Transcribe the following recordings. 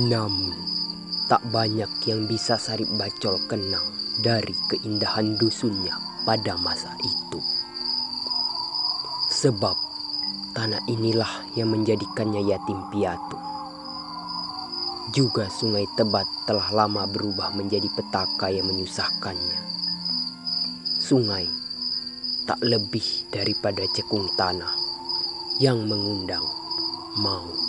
Namun, tak banyak yang bisa Sarip Bacol kenang dari keindahan dusunnya pada masa itu. Sebab tanah inilah yang menjadikannya yatim piatu. Juga sungai Tebat telah lama berubah menjadi petaka yang menyusahkannya. Sungai tak lebih daripada cekung tanah yang mengundang maut.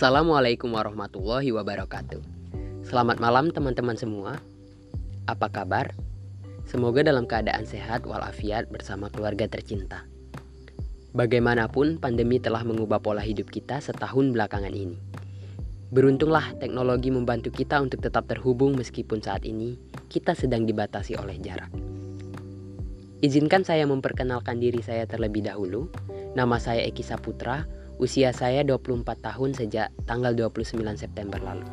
Assalamualaikum warahmatullahi wabarakatuh. Selamat malam teman-teman semua. Apa kabar? Semoga dalam keadaan sehat walafiat bersama keluarga tercinta. Bagaimanapun pandemi telah mengubah pola hidup kita setahun belakangan ini. Beruntunglah teknologi membantu kita untuk tetap terhubung meskipun saat ini kita sedang dibatasi oleh jarak. Izinkan saya memperkenalkan diri saya terlebih dahulu. Nama saya Eki Saputra, Usia saya 24 tahun sejak tanggal 29 September lalu.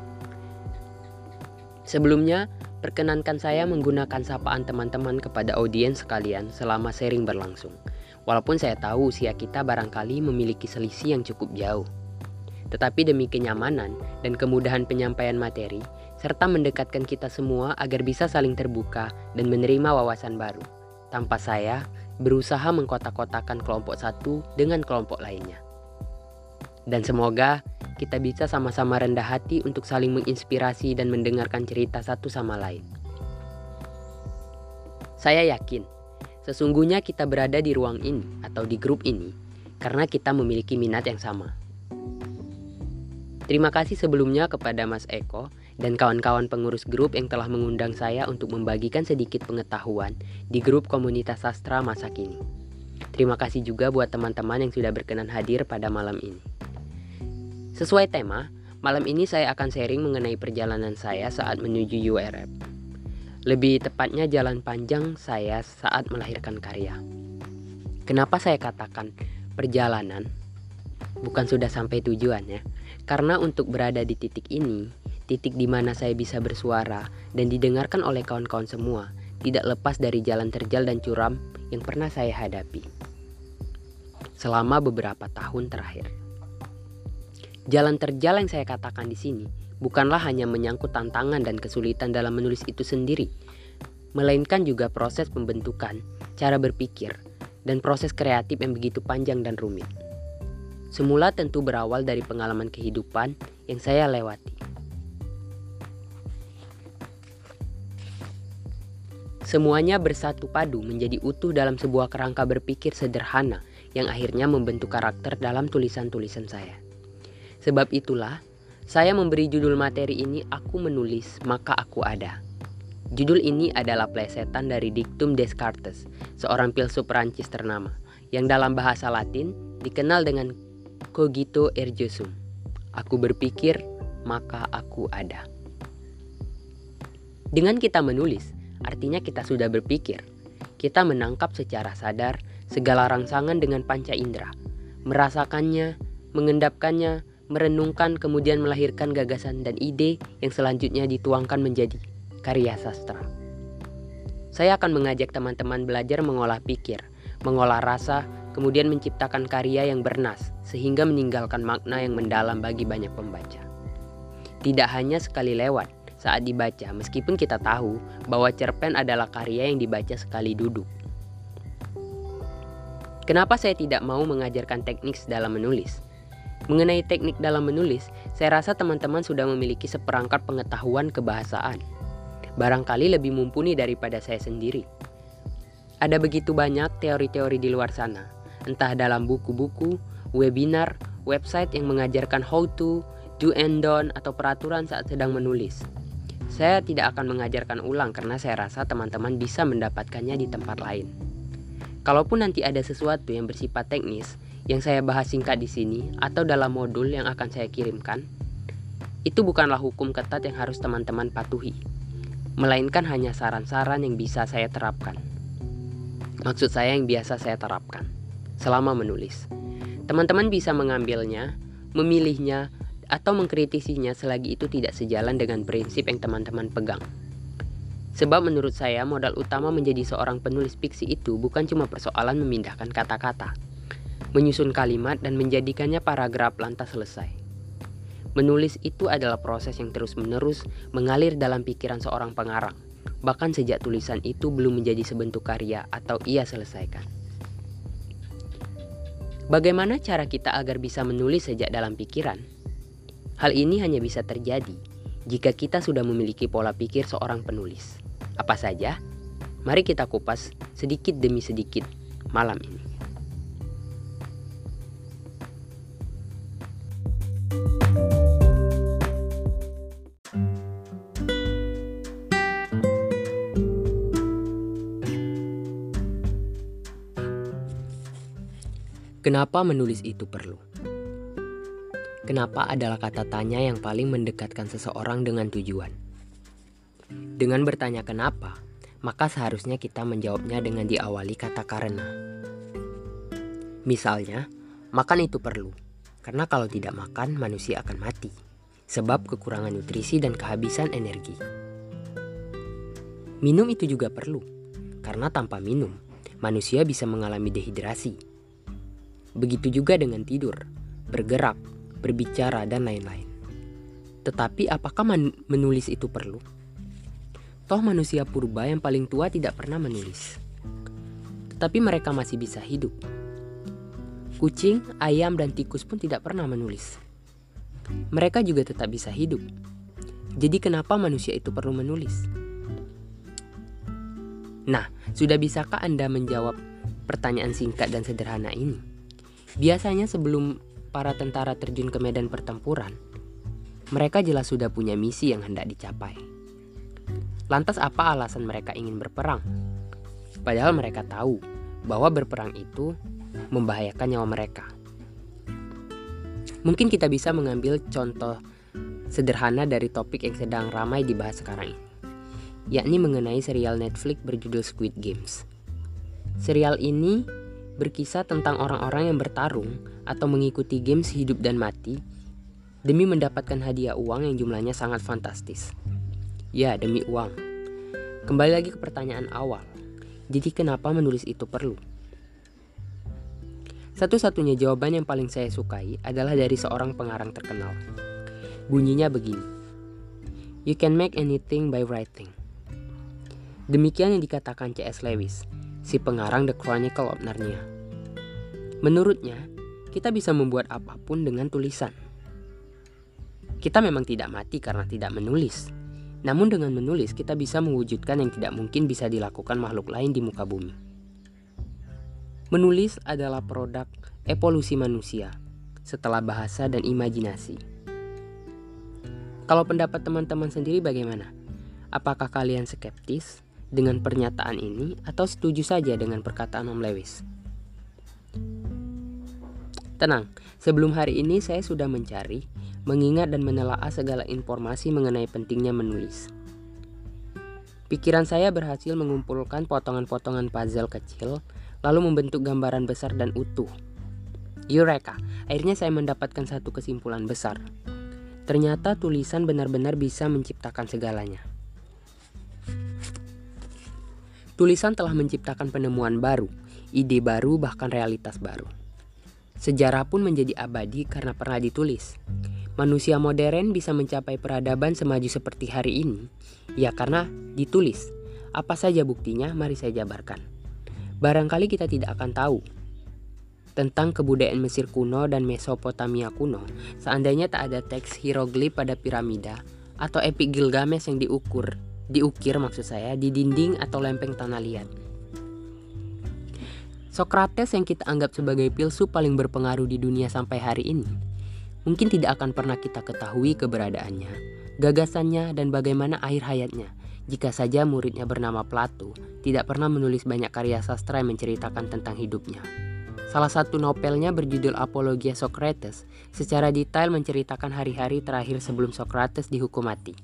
Sebelumnya, perkenankan saya menggunakan sapaan teman-teman kepada audiens sekalian selama sharing berlangsung. Walaupun saya tahu usia kita barangkali memiliki selisih yang cukup jauh. Tetapi demi kenyamanan dan kemudahan penyampaian materi, serta mendekatkan kita semua agar bisa saling terbuka dan menerima wawasan baru. Tanpa saya berusaha mengkotak-kotakan kelompok satu dengan kelompok lainnya. Dan semoga kita bisa sama-sama rendah hati untuk saling menginspirasi dan mendengarkan cerita satu sama lain. Saya yakin, sesungguhnya kita berada di ruang ini atau di grup ini karena kita memiliki minat yang sama. Terima kasih sebelumnya kepada Mas Eko dan kawan-kawan pengurus grup yang telah mengundang saya untuk membagikan sedikit pengetahuan di grup komunitas sastra masa kini. Terima kasih juga buat teman-teman yang sudah berkenan hadir pada malam ini. Sesuai tema, malam ini saya akan sharing mengenai perjalanan saya saat menuju URF. Lebih tepatnya jalan panjang saya saat melahirkan karya. Kenapa saya katakan perjalanan? Bukan sudah sampai tujuan ya. Karena untuk berada di titik ini, titik di mana saya bisa bersuara dan didengarkan oleh kawan-kawan semua, tidak lepas dari jalan terjal dan curam yang pernah saya hadapi selama beberapa tahun terakhir. Jalan terjal yang saya katakan di sini bukanlah hanya menyangkut tantangan dan kesulitan dalam menulis itu sendiri, melainkan juga proses pembentukan, cara berpikir, dan proses kreatif yang begitu panjang dan rumit. Semula tentu berawal dari pengalaman kehidupan yang saya lewati. Semuanya bersatu padu menjadi utuh dalam sebuah kerangka berpikir sederhana yang akhirnya membentuk karakter dalam tulisan-tulisan saya. Sebab itulah, saya memberi judul materi ini Aku Menulis Maka Aku Ada. Judul ini adalah plesetan dari Dictum Descartes, seorang filsuf Perancis ternama, yang dalam bahasa Latin dikenal dengan cogito ergo sum. Aku berpikir, maka aku ada. Dengan kita menulis, artinya kita sudah berpikir. Kita menangkap secara sadar segala rangsangan dengan panca indera, merasakannya, mengendapkannya, merenungkan kemudian melahirkan gagasan dan ide yang selanjutnya dituangkan menjadi karya sastra. Saya akan mengajak teman-teman belajar mengolah pikir, mengolah rasa, kemudian menciptakan karya yang bernas sehingga meninggalkan makna yang mendalam bagi banyak pembaca. Tidak hanya sekali lewat saat dibaca, meskipun kita tahu bahwa cerpen adalah karya yang dibaca sekali duduk. Kenapa saya tidak mau mengajarkan teknik dalam menulis? Mengenai teknik dalam menulis, saya rasa teman-teman sudah memiliki seperangkat pengetahuan kebahasaan. Barangkali lebih mumpuni daripada saya sendiri. Ada begitu banyak teori-teori di luar sana, entah dalam buku-buku, webinar, website yang mengajarkan how to, do and don't, atau peraturan saat sedang menulis. Saya tidak akan mengajarkan ulang karena saya rasa teman-teman bisa mendapatkannya di tempat lain. Kalaupun nanti ada sesuatu yang bersifat teknis, yang saya bahas singkat di sini atau dalam modul yang akan saya kirimkan, itu bukanlah hukum ketat yang harus teman-teman patuhi, melainkan hanya saran-saran yang bisa saya terapkan. Maksud saya yang biasa saya terapkan selama menulis. Teman-teman bisa mengambilnya, memilihnya, atau mengkritisinya selagi itu tidak sejalan dengan prinsip yang teman-teman pegang. Sebab menurut saya modal utama menjadi seorang penulis fiksi itu bukan cuma persoalan memindahkan kata-kata, menyusun kalimat dan menjadikannya paragraf lantas selesai. Menulis itu adalah proses yang terus-menerus mengalir dalam pikiran seorang pengarang, bahkan sejak tulisan itu belum menjadi sebentuk karya atau ia selesaikan. Bagaimana cara kita agar bisa menulis sejak dalam pikiran? Hal ini hanya bisa terjadi jika kita sudah memiliki pola pikir seorang penulis. Apa saja? Mari kita kupas sedikit demi sedikit malam ini. Kenapa menulis itu perlu? Kenapa adalah kata tanya yang paling mendekatkan seseorang dengan tujuan? Dengan bertanya kenapa, maka seharusnya kita menjawabnya dengan diawali kata karena. Misalnya, makan itu perlu, karena kalau tidak makan manusia akan mati, sebab kekurangan nutrisi dan kehabisan energi. Minum itu juga perlu, karena tanpa minum, manusia bisa mengalami dehidrasi Begitu juga dengan tidur, bergerak, berbicara, dan lain-lain. Tetapi apakah menulis itu perlu? Toh manusia purba yang paling tua tidak pernah menulis. Tetapi mereka masih bisa hidup. Kucing, ayam, dan tikus pun tidak pernah menulis. Mereka juga tetap bisa hidup. Jadi kenapa manusia itu perlu menulis? Nah, sudah bisakah Anda menjawab pertanyaan singkat dan sederhana ini? Biasanya sebelum para tentara terjun ke medan pertempuran, mereka jelas sudah punya misi yang hendak dicapai. Lantas apa alasan mereka ingin berperang? Padahal mereka tahu bahwa berperang itu membahayakan nyawa mereka. Mungkin kita bisa mengambil contoh sederhana dari topik yang sedang ramai dibahas sekarang ini, yakni mengenai serial Netflix berjudul Squid Games. Serial ini berkisah tentang orang-orang yang bertarung atau mengikuti games hidup dan mati demi mendapatkan hadiah uang yang jumlahnya sangat fantastis. Ya, demi uang. Kembali lagi ke pertanyaan awal. Jadi kenapa menulis itu perlu? Satu-satunya jawaban yang paling saya sukai adalah dari seorang pengarang terkenal. Bunyinya begini. You can make anything by writing. Demikian yang dikatakan C.S. Lewis si pengarang The Chronicle of Narnia. Menurutnya, kita bisa membuat apa pun dengan tulisan. Kita memang tidak mati karena tidak menulis. Namun dengan menulis kita bisa mewujudkan yang tidak mungkin bisa dilakukan makhluk lain di muka bumi. Menulis adalah produk evolusi manusia setelah bahasa dan imajinasi. Kalau pendapat teman-teman sendiri bagaimana? Apakah kalian skeptis dengan pernyataan ini atau setuju saja dengan perkataan Om Lewis? Tenang, sebelum hari ini saya sudah mencari, mengingat dan menelaah segala informasi mengenai pentingnya menulis. Pikiran saya berhasil mengumpulkan potongan-potongan puzzle kecil, lalu membentuk gambaran besar dan utuh. Eureka! Akhirnya saya mendapatkan satu kesimpulan besar. Ternyata tulisan benar-benar bisa menciptakan segalanya. Tulisan telah menciptakan penemuan baru, ide baru, bahkan realitas baru. Sejarah pun menjadi abadi karena pernah ditulis. Manusia modern bisa mencapai peradaban semaju seperti hari ini, ya karena ditulis. Apa saja buktinya, mari saya jabarkan. Barangkali kita tidak akan tahu tentang kebudayaan Mesir kuno dan Mesopotamia kuno seandainya tak ada teks hieroglif pada piramida atau epik Gilgamesh yang diukur diukir maksud saya di dinding atau lempeng tanah liat. Sokrates yang kita anggap sebagai filsuf paling berpengaruh di dunia sampai hari ini, mungkin tidak akan pernah kita ketahui keberadaannya, gagasannya, dan bagaimana akhir hayatnya. Jika saja muridnya bernama Plato tidak pernah menulis banyak karya sastra yang menceritakan tentang hidupnya. Salah satu novelnya berjudul Apologia Socrates secara detail menceritakan hari-hari terakhir sebelum Socrates dihukum mati.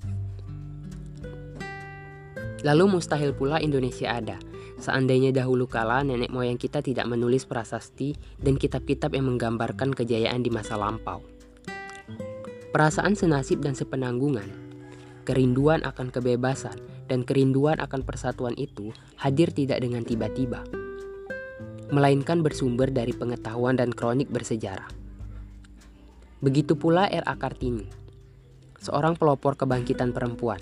Lalu mustahil pula Indonesia ada. Seandainya dahulu kala nenek moyang kita tidak menulis prasasti dan kitab-kitab yang menggambarkan kejayaan di masa lampau. Perasaan senasib dan sepenanggungan, kerinduan akan kebebasan, dan kerinduan akan persatuan itu hadir tidak dengan tiba-tiba, melainkan bersumber dari pengetahuan dan kronik bersejarah. Begitu pula R.A. Kartini, seorang pelopor kebangkitan perempuan.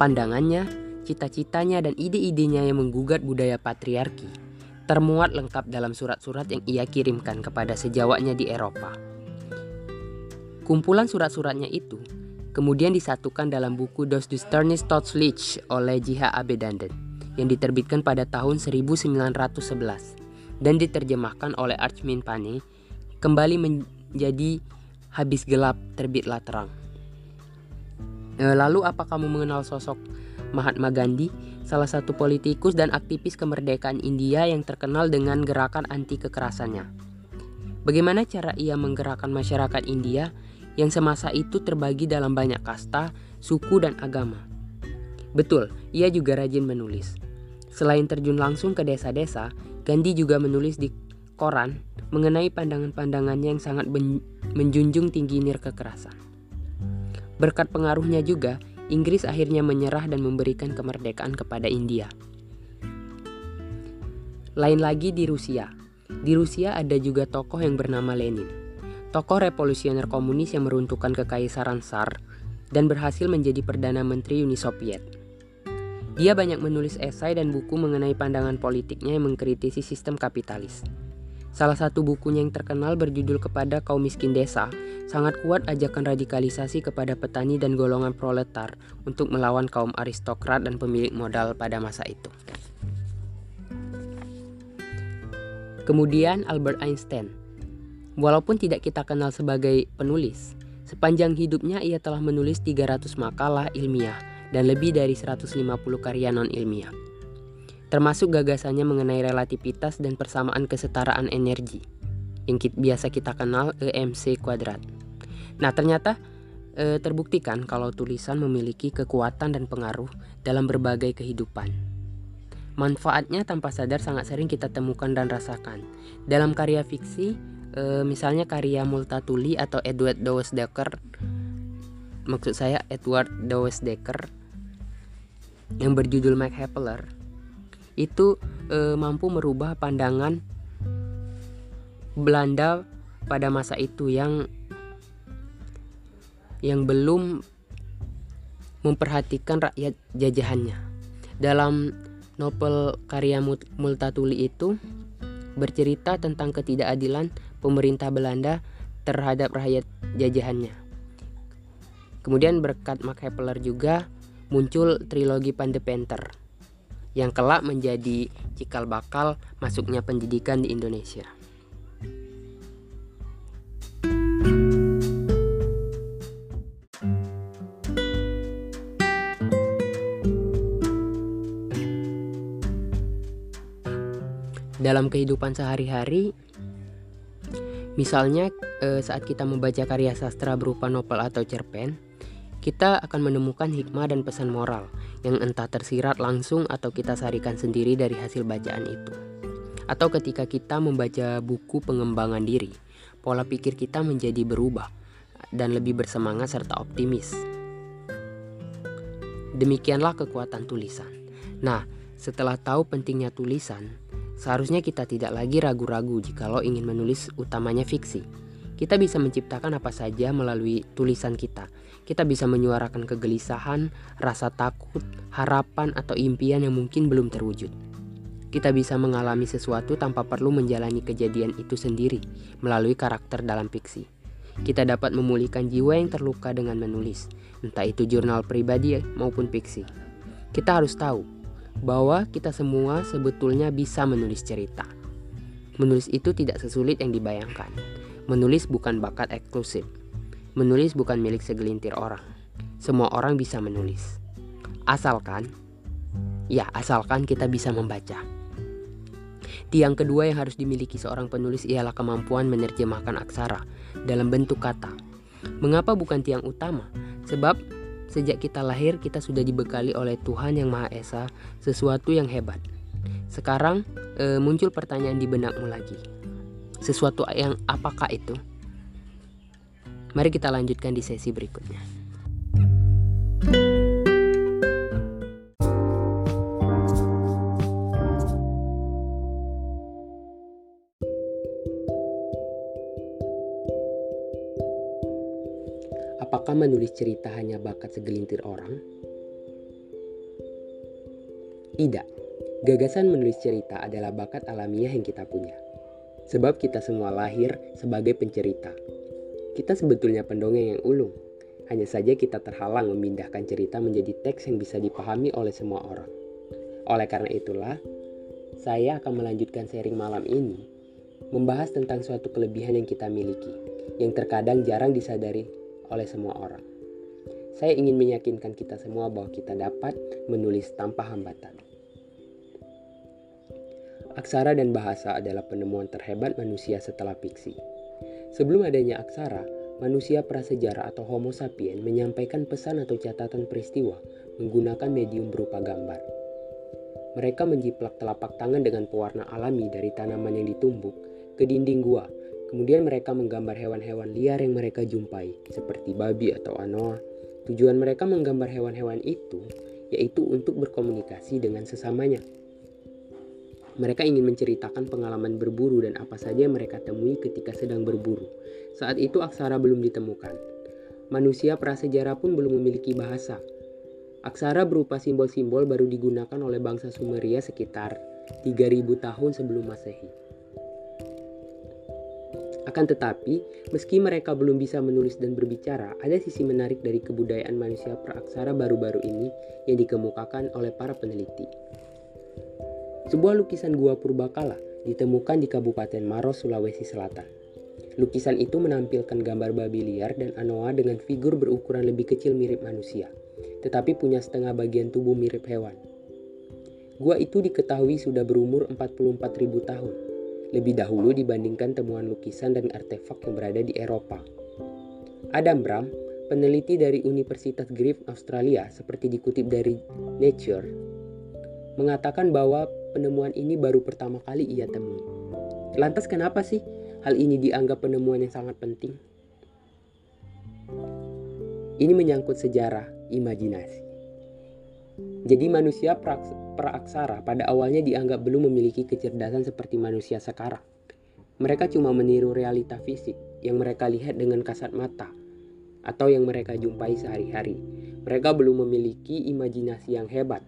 Pandangannya, cita-citanya, dan ide-idenya yang menggugat budaya patriarki termuat lengkap dalam surat-surat yang ia kirimkan kepada sejawatnya di Eropa. Kumpulan surat-suratnya itu kemudian disatukan dalam buku Dos Dusternis Totslich oleh J.H. Abedanden yang diterbitkan pada tahun 1911 dan diterjemahkan oleh Archmin Pane kembali menjadi Habis Gelap Terbitlah Terang. E, lalu apa kamu mengenal sosok Mahatma Gandhi, salah satu politikus dan aktivis kemerdekaan India yang terkenal dengan gerakan anti kekerasannya? Bagaimana cara ia menggerakkan masyarakat India yang semasa itu terbagi dalam banyak kasta, suku, dan agama. Betul, ia juga rajin menulis. Selain terjun langsung ke desa-desa, Gandhi juga menulis di koran mengenai pandangan-pandangannya yang sangat menjunjung tinggi nir kekerasan. Berkat pengaruhnya juga, Inggris akhirnya menyerah dan memberikan kemerdekaan kepada India. Lain lagi di Rusia. Di Rusia ada juga tokoh yang bernama Lenin tokoh revolusioner komunis yang meruntuhkan kekaisaran Tsar dan berhasil menjadi Perdana Menteri Uni Soviet. Dia banyak menulis esai dan buku mengenai pandangan politiknya yang mengkritisi sistem kapitalis. Salah satu bukunya yang terkenal berjudul Kepada Kaum Miskin Desa, sangat kuat ajakan radikalisasi kepada petani dan golongan proletar untuk melawan kaum aristokrat dan pemilik modal pada masa itu. Kemudian Albert Einstein Walaupun tidak kita kenal sebagai penulis, sepanjang hidupnya ia telah menulis 300 makalah ilmiah dan lebih dari 150 karya non-ilmiah. Termasuk gagasannya mengenai relativitas dan persamaan kesetaraan energi yang biasa kita kenal EMC kuadrat. Nah, ternyata e, terbuktikan kalau tulisan memiliki kekuatan dan pengaruh dalam berbagai kehidupan. Manfaatnya tanpa sadar sangat sering kita temukan dan rasakan. Dalam karya fiksi, e, misalnya karya Multatuli atau Edward Dawes Dekker maksud saya Edward Dawes Dekker yang berjudul Mac Happeler itu e, mampu merubah pandangan Belanda pada masa itu yang yang belum memperhatikan rakyat jajahannya. Dalam novel karya Multatuli itu bercerita tentang ketidakadilan pemerintah Belanda terhadap rakyat jajahannya. Kemudian berkat Mark Hepler juga muncul trilogi Pandepenter yang kelak menjadi cikal bakal masuknya pendidikan di Indonesia. Dalam kehidupan sehari-hari, Misalnya eh, saat kita membaca karya sastra berupa novel atau cerpen, kita akan menemukan hikmah dan pesan moral yang entah tersirat langsung atau kita sarikan sendiri dari hasil bacaan itu. Atau ketika kita membaca buku pengembangan diri, pola pikir kita menjadi berubah dan lebih bersemangat serta optimis. Demikianlah kekuatan tulisan. Nah, setelah tahu pentingnya tulisan, Seharusnya kita tidak lagi ragu-ragu jikalau ingin menulis utamanya fiksi. Kita bisa menciptakan apa saja melalui tulisan kita. Kita bisa menyuarakan kegelisahan, rasa takut, harapan, atau impian yang mungkin belum terwujud. Kita bisa mengalami sesuatu tanpa perlu menjalani kejadian itu sendiri melalui karakter dalam fiksi. Kita dapat memulihkan jiwa yang terluka dengan menulis, entah itu jurnal pribadi maupun fiksi. Kita harus tahu bahwa kita semua sebetulnya bisa menulis cerita. Menulis itu tidak sesulit yang dibayangkan. Menulis bukan bakat eksklusif. Menulis bukan milik segelintir orang. Semua orang bisa menulis. Asalkan, ya asalkan kita bisa membaca. Tiang kedua yang harus dimiliki seorang penulis ialah kemampuan menerjemahkan aksara dalam bentuk kata. Mengapa bukan tiang utama? Sebab Sejak kita lahir, kita sudah dibekali oleh Tuhan Yang Maha Esa sesuatu yang hebat. Sekarang e, muncul pertanyaan di benakmu lagi. Sesuatu yang apakah itu? Mari kita lanjutkan di sesi berikutnya. Apakah menulis cerita hanya bakat segelintir orang? Tidak. Gagasan menulis cerita adalah bakat alamiah yang kita punya. Sebab kita semua lahir sebagai pencerita. Kita sebetulnya pendongeng yang ulung. Hanya saja kita terhalang memindahkan cerita menjadi teks yang bisa dipahami oleh semua orang. Oleh karena itulah, saya akan melanjutkan sharing malam ini membahas tentang suatu kelebihan yang kita miliki, yang terkadang jarang disadari oleh semua orang. Saya ingin meyakinkan kita semua bahwa kita dapat menulis tanpa hambatan. Aksara dan bahasa adalah penemuan terhebat manusia setelah fiksi. Sebelum adanya aksara, manusia prasejarah atau Homo sapien menyampaikan pesan atau catatan peristiwa menggunakan medium berupa gambar. Mereka menjiplak telapak tangan dengan pewarna alami dari tanaman yang ditumbuk ke dinding gua Kemudian mereka menggambar hewan-hewan liar yang mereka jumpai, seperti babi atau anoa. Tujuan mereka menggambar hewan-hewan itu yaitu untuk berkomunikasi dengan sesamanya. Mereka ingin menceritakan pengalaman berburu dan apa saja yang mereka temui ketika sedang berburu. Saat itu aksara belum ditemukan. Manusia prasejarah pun belum memiliki bahasa. Aksara berupa simbol-simbol baru digunakan oleh bangsa Sumeria sekitar 3000 tahun sebelum Masehi. Akan tetapi, meski mereka belum bisa menulis dan berbicara, ada sisi menarik dari kebudayaan manusia praaksara baru-baru ini yang dikemukakan oleh para peneliti. Sebuah lukisan gua purbakala ditemukan di Kabupaten Maros, Sulawesi Selatan. Lukisan itu menampilkan gambar babi liar dan anoa dengan figur berukuran lebih kecil mirip manusia, tetapi punya setengah bagian tubuh mirip hewan. Gua itu diketahui sudah berumur 44.000 tahun lebih dahulu dibandingkan temuan lukisan dan artefak yang berada di Eropa. Adam Bram, peneliti dari Universitas Griffith Australia seperti dikutip dari Nature, mengatakan bahwa penemuan ini baru pertama kali ia temui. Lantas kenapa sih hal ini dianggap penemuan yang sangat penting? Ini menyangkut sejarah imajinasi. Jadi manusia praaksara pada awalnya dianggap belum memiliki kecerdasan seperti manusia sekarang. Mereka cuma meniru realita fisik yang mereka lihat dengan kasat mata atau yang mereka jumpai sehari-hari. Mereka belum memiliki imajinasi yang hebat.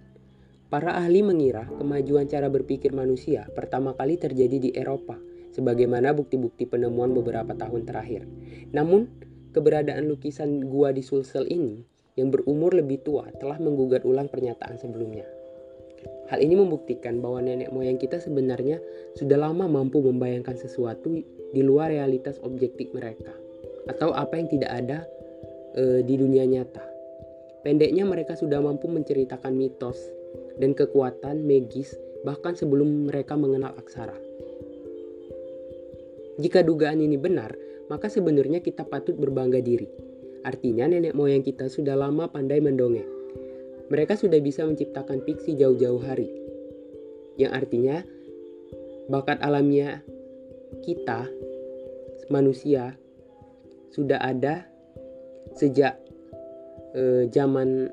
Para ahli mengira kemajuan cara berpikir manusia pertama kali terjadi di Eropa, sebagaimana bukti-bukti penemuan beberapa tahun terakhir. Namun, keberadaan lukisan gua di Sulsel ini yang berumur lebih tua telah menggugat ulang pernyataan sebelumnya. Hal ini membuktikan bahwa nenek moyang kita sebenarnya sudah lama mampu membayangkan sesuatu di luar realitas objektif mereka atau apa yang tidak ada e, di dunia nyata. Pendeknya mereka sudah mampu menceritakan mitos dan kekuatan magis bahkan sebelum mereka mengenal aksara. Jika dugaan ini benar, maka sebenarnya kita patut berbangga diri Artinya nenek moyang kita sudah lama pandai mendongeng. Mereka sudah bisa menciptakan fiksi jauh-jauh hari. Yang artinya bakat alamiah kita manusia sudah ada sejak eh, zaman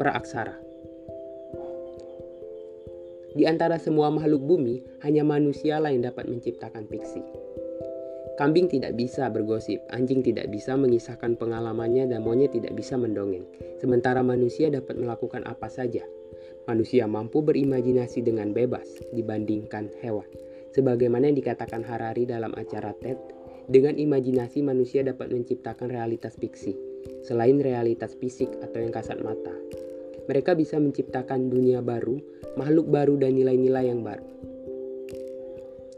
praaksara. Di antara semua makhluk bumi, hanya manusialah yang dapat menciptakan fiksi. Kambing tidak bisa bergosip, anjing tidak bisa mengisahkan pengalamannya, dan monyet tidak bisa mendongeng. Sementara manusia dapat melakukan apa saja. Manusia mampu berimajinasi dengan bebas dibandingkan hewan. Sebagaimana yang dikatakan Harari dalam acara TED, dengan imajinasi manusia dapat menciptakan realitas fiksi, selain realitas fisik atau yang kasat mata. Mereka bisa menciptakan dunia baru, makhluk baru, dan nilai-nilai yang baru.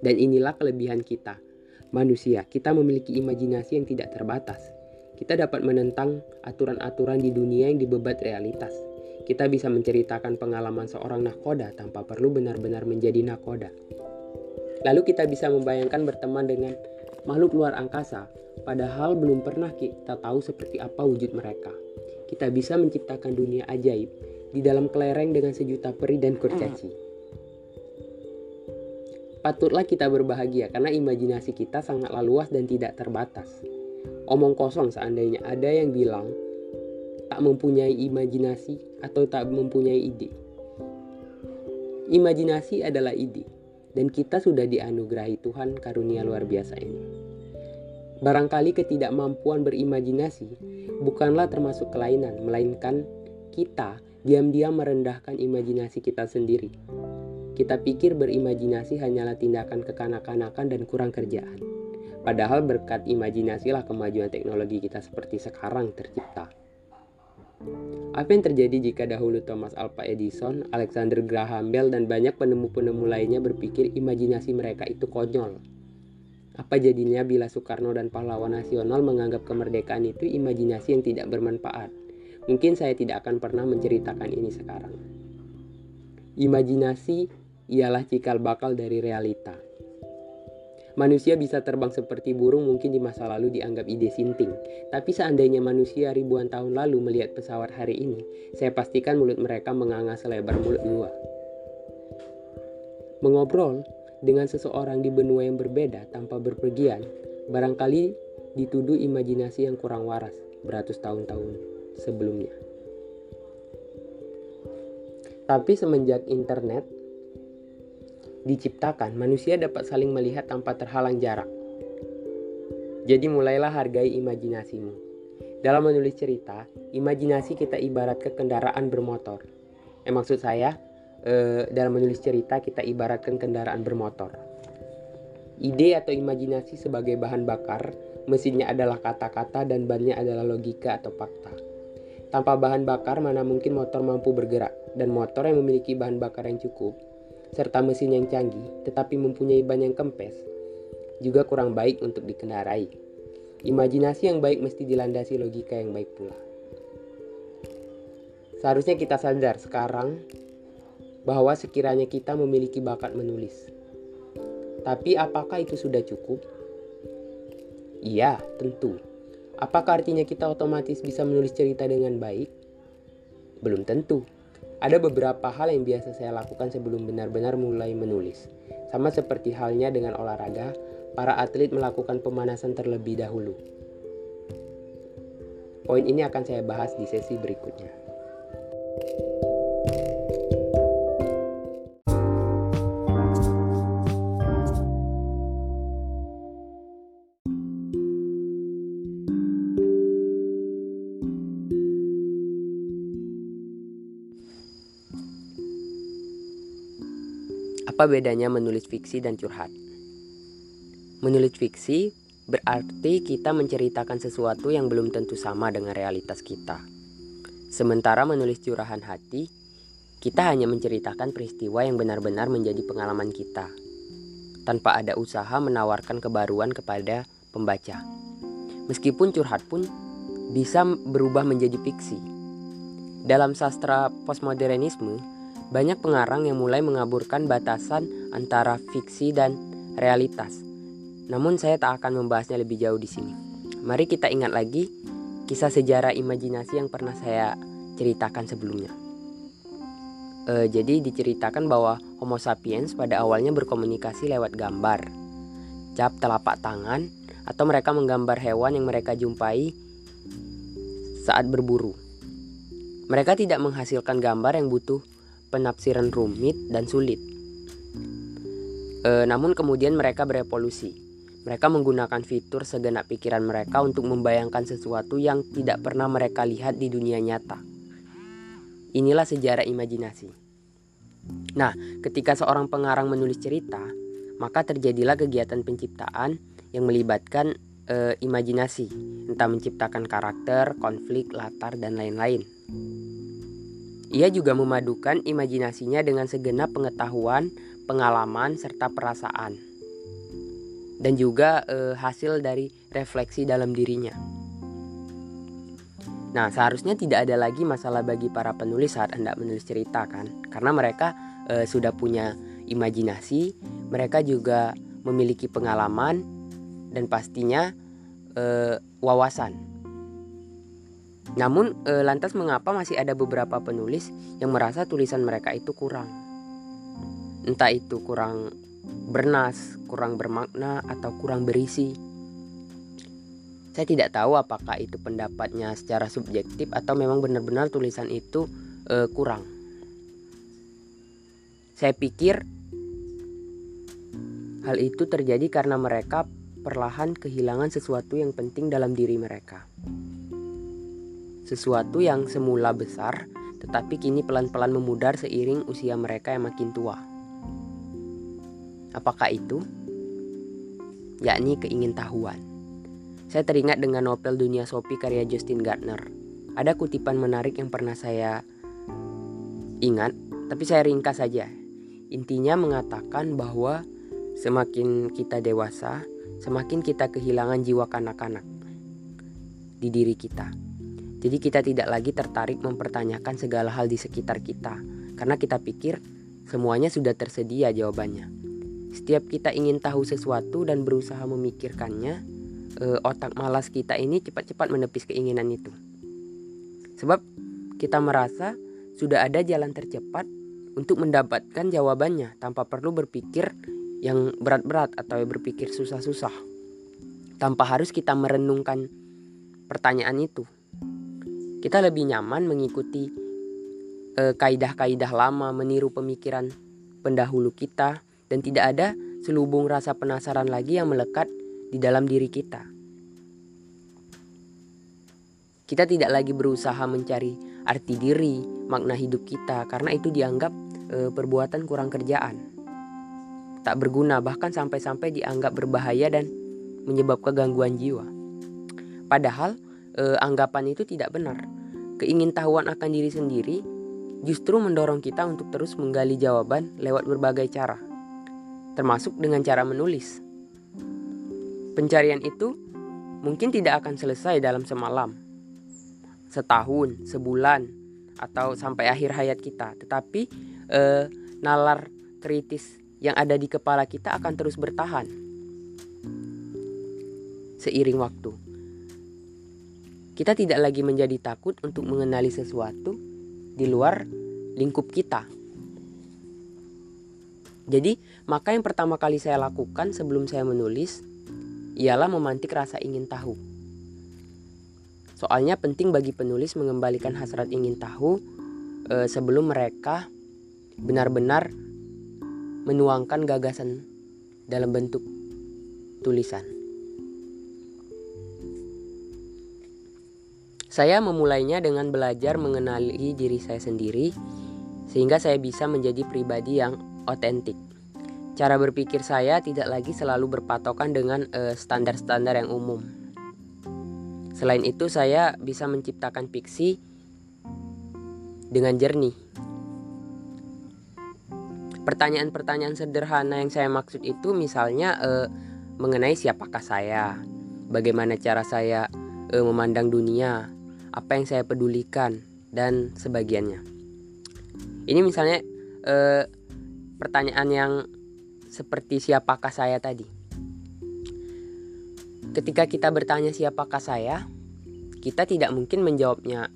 Dan inilah kelebihan kita – manusia, kita memiliki imajinasi yang tidak terbatas. Kita dapat menentang aturan-aturan di dunia yang dibebat realitas. Kita bisa menceritakan pengalaman seorang nakoda tanpa perlu benar-benar menjadi nakoda. Lalu kita bisa membayangkan berteman dengan makhluk luar angkasa, padahal belum pernah kita tahu seperti apa wujud mereka. Kita bisa menciptakan dunia ajaib di dalam kelereng dengan sejuta peri dan kurcaci. Patutlah kita berbahagia karena imajinasi kita sangatlah luas dan tidak terbatas. Omong kosong seandainya ada yang bilang tak mempunyai imajinasi atau tak mempunyai ide. Imajinasi adalah ide, dan kita sudah dianugerahi Tuhan karunia luar biasa ini. Barangkali ketidakmampuan berimajinasi bukanlah termasuk kelainan, melainkan kita diam-diam merendahkan imajinasi kita sendiri. Kita pikir berimajinasi hanyalah tindakan kekanak-kanakan dan kurang kerjaan. Padahal berkat imajinasilah kemajuan teknologi kita seperti sekarang tercipta. Apa yang terjadi jika dahulu Thomas Alva Edison, Alexander Graham Bell, dan banyak penemu-penemu lainnya berpikir imajinasi mereka itu konyol? Apa jadinya bila Soekarno dan pahlawan nasional menganggap kemerdekaan itu imajinasi yang tidak bermanfaat? Mungkin saya tidak akan pernah menceritakan ini sekarang. Imajinasi ialah cikal bakal dari realita. Manusia bisa terbang seperti burung mungkin di masa lalu dianggap ide sinting. Tapi seandainya manusia ribuan tahun lalu melihat pesawat hari ini, saya pastikan mulut mereka menganga selebar mulut gua. Mengobrol dengan seseorang di benua yang berbeda tanpa berpergian, barangkali dituduh imajinasi yang kurang waras beratus tahun-tahun sebelumnya. Tapi semenjak internet, diciptakan, manusia dapat saling melihat tanpa terhalang jarak. Jadi mulailah hargai imajinasimu. Dalam menulis cerita, imajinasi kita ibarat ke kendaraan bermotor. Eh maksud saya, eh, dalam menulis cerita kita ibaratkan kendaraan bermotor. Ide atau imajinasi sebagai bahan bakar, mesinnya adalah kata-kata dan bannya adalah logika atau fakta. Tanpa bahan bakar, mana mungkin motor mampu bergerak, dan motor yang memiliki bahan bakar yang cukup serta mesin yang canggih tetapi mempunyai ban yang kempes juga kurang baik untuk dikendarai. Imajinasi yang baik mesti dilandasi logika yang baik pula. Seharusnya kita sadar sekarang bahwa sekiranya kita memiliki bakat menulis. Tapi apakah itu sudah cukup? Iya, tentu. Apakah artinya kita otomatis bisa menulis cerita dengan baik? Belum tentu. Ada beberapa hal yang biasa saya lakukan sebelum benar-benar mulai menulis. Sama seperti halnya dengan olahraga, para atlet melakukan pemanasan terlebih dahulu. Poin ini akan saya bahas di sesi berikutnya. Apa bedanya menulis fiksi dan curhat? Menulis fiksi berarti kita menceritakan sesuatu yang belum tentu sama dengan realitas kita. Sementara menulis curahan hati, kita hanya menceritakan peristiwa yang benar-benar menjadi pengalaman kita, tanpa ada usaha menawarkan kebaruan kepada pembaca. Meskipun curhat pun bisa berubah menjadi fiksi. Dalam sastra postmodernisme, banyak pengarang yang mulai mengaburkan batasan antara fiksi dan realitas. Namun saya tak akan membahasnya lebih jauh di sini. Mari kita ingat lagi kisah sejarah imajinasi yang pernah saya ceritakan sebelumnya. E, jadi diceritakan bahwa Homo sapiens pada awalnya berkomunikasi lewat gambar, cap telapak tangan, atau mereka menggambar hewan yang mereka jumpai saat berburu. Mereka tidak menghasilkan gambar yang butuh penafsiran rumit dan sulit. E, namun kemudian mereka berevolusi. Mereka menggunakan fitur segenap pikiran mereka untuk membayangkan sesuatu yang tidak pernah mereka lihat di dunia nyata. Inilah sejarah imajinasi. Nah, ketika seorang pengarang menulis cerita, maka terjadilah kegiatan penciptaan yang melibatkan e, imajinasi, entah menciptakan karakter, konflik, latar, dan lain-lain. Ia juga memadukan imajinasinya dengan segenap pengetahuan, pengalaman, serta perasaan, dan juga e, hasil dari refleksi dalam dirinya. Nah, seharusnya tidak ada lagi masalah bagi para penulis saat hendak menulis cerita, kan? Karena mereka e, sudah punya imajinasi, mereka juga memiliki pengalaman, dan pastinya e, wawasan namun e, lantas mengapa masih ada beberapa penulis yang merasa tulisan mereka itu kurang? Entah itu kurang bernas, kurang bermakna atau kurang berisi. Saya tidak tahu apakah itu pendapatnya secara subjektif atau memang benar-benar tulisan itu uh, kurang. Saya pikir hal itu terjadi karena mereka perlahan kehilangan sesuatu yang penting dalam diri mereka. Sesuatu yang semula besar, tetapi kini pelan-pelan memudar seiring usia mereka yang makin tua. Apakah itu? Yakni keingintahuan. Saya teringat dengan novel Dunia Sopi karya Justin Gardner. Ada kutipan menarik yang pernah saya ingat, tapi saya ringkas saja. Intinya mengatakan bahwa semakin kita dewasa, semakin kita kehilangan jiwa kanak-kanak di diri kita. Jadi kita tidak lagi tertarik mempertanyakan segala hal di sekitar kita karena kita pikir semuanya sudah tersedia jawabannya. Setiap kita ingin tahu sesuatu dan berusaha memikirkannya, eh, otak malas kita ini cepat-cepat menepis keinginan itu. Sebab kita merasa sudah ada jalan tercepat untuk mendapatkan jawabannya tanpa perlu berpikir yang berat-berat atau berpikir susah-susah. Tanpa harus kita merenungkan pertanyaan itu. Kita lebih nyaman mengikuti eh, kaidah-kaidah lama, meniru pemikiran pendahulu kita dan tidak ada selubung rasa penasaran lagi yang melekat di dalam diri kita. Kita tidak lagi berusaha mencari arti diri, makna hidup kita karena itu dianggap e, perbuatan kurang kerjaan. Tak berguna bahkan sampai-sampai dianggap berbahaya dan menyebabkan gangguan jiwa. Padahal e, anggapan itu tidak benar. Keingintahuan akan diri sendiri justru mendorong kita untuk terus menggali jawaban lewat berbagai cara termasuk dengan cara menulis. Pencarian itu mungkin tidak akan selesai dalam semalam, setahun, sebulan, atau sampai akhir hayat kita, tetapi eh, nalar kritis yang ada di kepala kita akan terus bertahan seiring waktu. Kita tidak lagi menjadi takut untuk mengenali sesuatu di luar lingkup kita. Jadi, maka yang pertama kali saya lakukan sebelum saya menulis ialah memantik rasa ingin tahu. Soalnya penting bagi penulis mengembalikan hasrat ingin tahu e, sebelum mereka benar-benar menuangkan gagasan dalam bentuk tulisan. Saya memulainya dengan belajar mengenali diri saya sendiri sehingga saya bisa menjadi pribadi yang otentik. Cara berpikir saya tidak lagi selalu berpatokan dengan eh, standar-standar yang umum. Selain itu, saya bisa menciptakan fiksi dengan jernih. Pertanyaan-pertanyaan sederhana yang saya maksud itu misalnya uh, mengenai siapakah saya, bagaimana cara saya uh, memandang dunia, apa yang saya pedulikan dan sebagiannya. Ini misalnya uh, pertanyaan yang seperti siapakah saya tadi. Ketika kita bertanya siapakah saya, kita tidak mungkin menjawabnya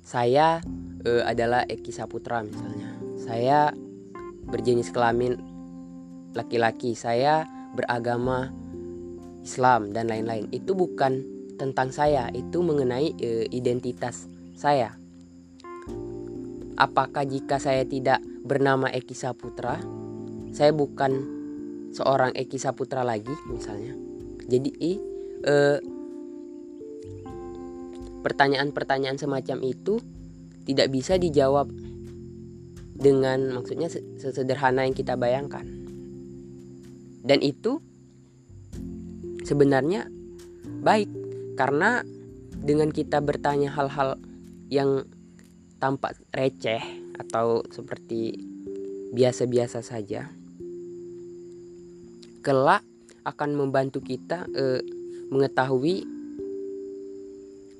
saya e, adalah Eki Saputra misalnya. Saya berjenis kelamin laki-laki, saya beragama Islam dan lain-lain. Itu bukan tentang saya, itu mengenai e, identitas saya. Apakah jika saya tidak bernama Eki Saputra, saya bukan seorang Eki Saputra lagi misalnya. Jadi eh, pertanyaan-pertanyaan semacam itu tidak bisa dijawab dengan maksudnya sesederhana yang kita bayangkan. Dan itu sebenarnya baik karena dengan kita bertanya hal-hal yang tampak receh atau seperti biasa-biasa saja kelak akan membantu kita eh, mengetahui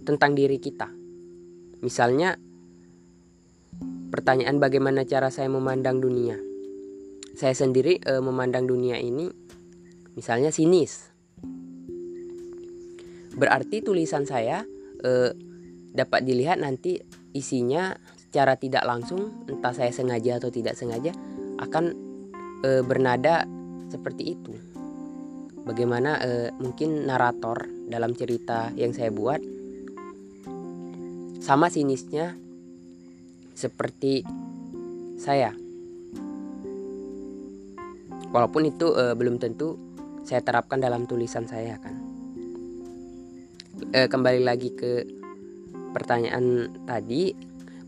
tentang diri kita. Misalnya pertanyaan bagaimana cara saya memandang dunia. Saya sendiri eh, memandang dunia ini misalnya sinis. Berarti tulisan saya eh, dapat dilihat nanti isinya secara tidak langsung entah saya sengaja atau tidak sengaja akan e, bernada seperti itu bagaimana uh, mungkin narator dalam cerita yang saya buat sama sinisnya seperti saya. Walaupun itu uh, belum tentu saya terapkan dalam tulisan saya kan. Uh, kembali lagi ke pertanyaan tadi,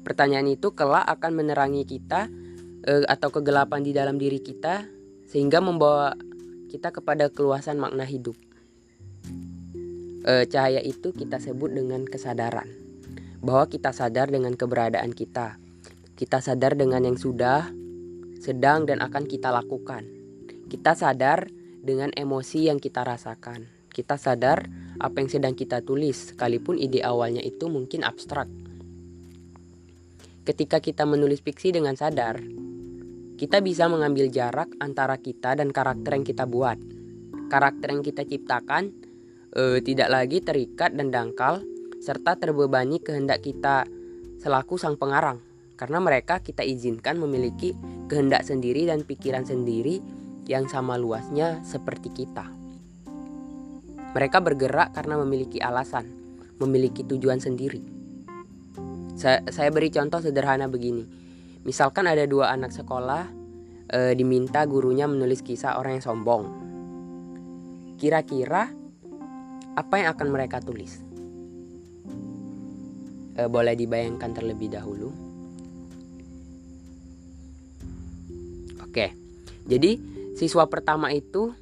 pertanyaan itu kelak akan menerangi kita uh, atau kegelapan di dalam diri kita sehingga membawa kita kepada keluasan makna hidup. Uh, cahaya itu kita sebut dengan kesadaran bahwa kita sadar dengan keberadaan kita. Kita sadar dengan yang sudah, sedang, dan akan kita lakukan. Kita sadar dengan emosi yang kita rasakan. Kita sadar apa yang sedang kita tulis, sekalipun ide awalnya itu mungkin abstrak. Ketika kita menulis fiksi dengan sadar, kita bisa mengambil jarak antara kita dan karakter yang kita buat. Karakter yang kita ciptakan eh, tidak lagi terikat dan dangkal, serta terbebani kehendak kita selaku sang pengarang karena mereka kita izinkan memiliki kehendak sendiri dan pikiran sendiri yang sama luasnya seperti kita. Mereka bergerak karena memiliki alasan, memiliki tujuan sendiri. Saya, saya beri contoh sederhana begini. Misalkan ada dua anak sekolah e, diminta gurunya menulis kisah orang yang sombong. Kira-kira apa yang akan mereka tulis? e, boleh dibayangkan terlebih dahulu. Oke, jadi siswa pertama itu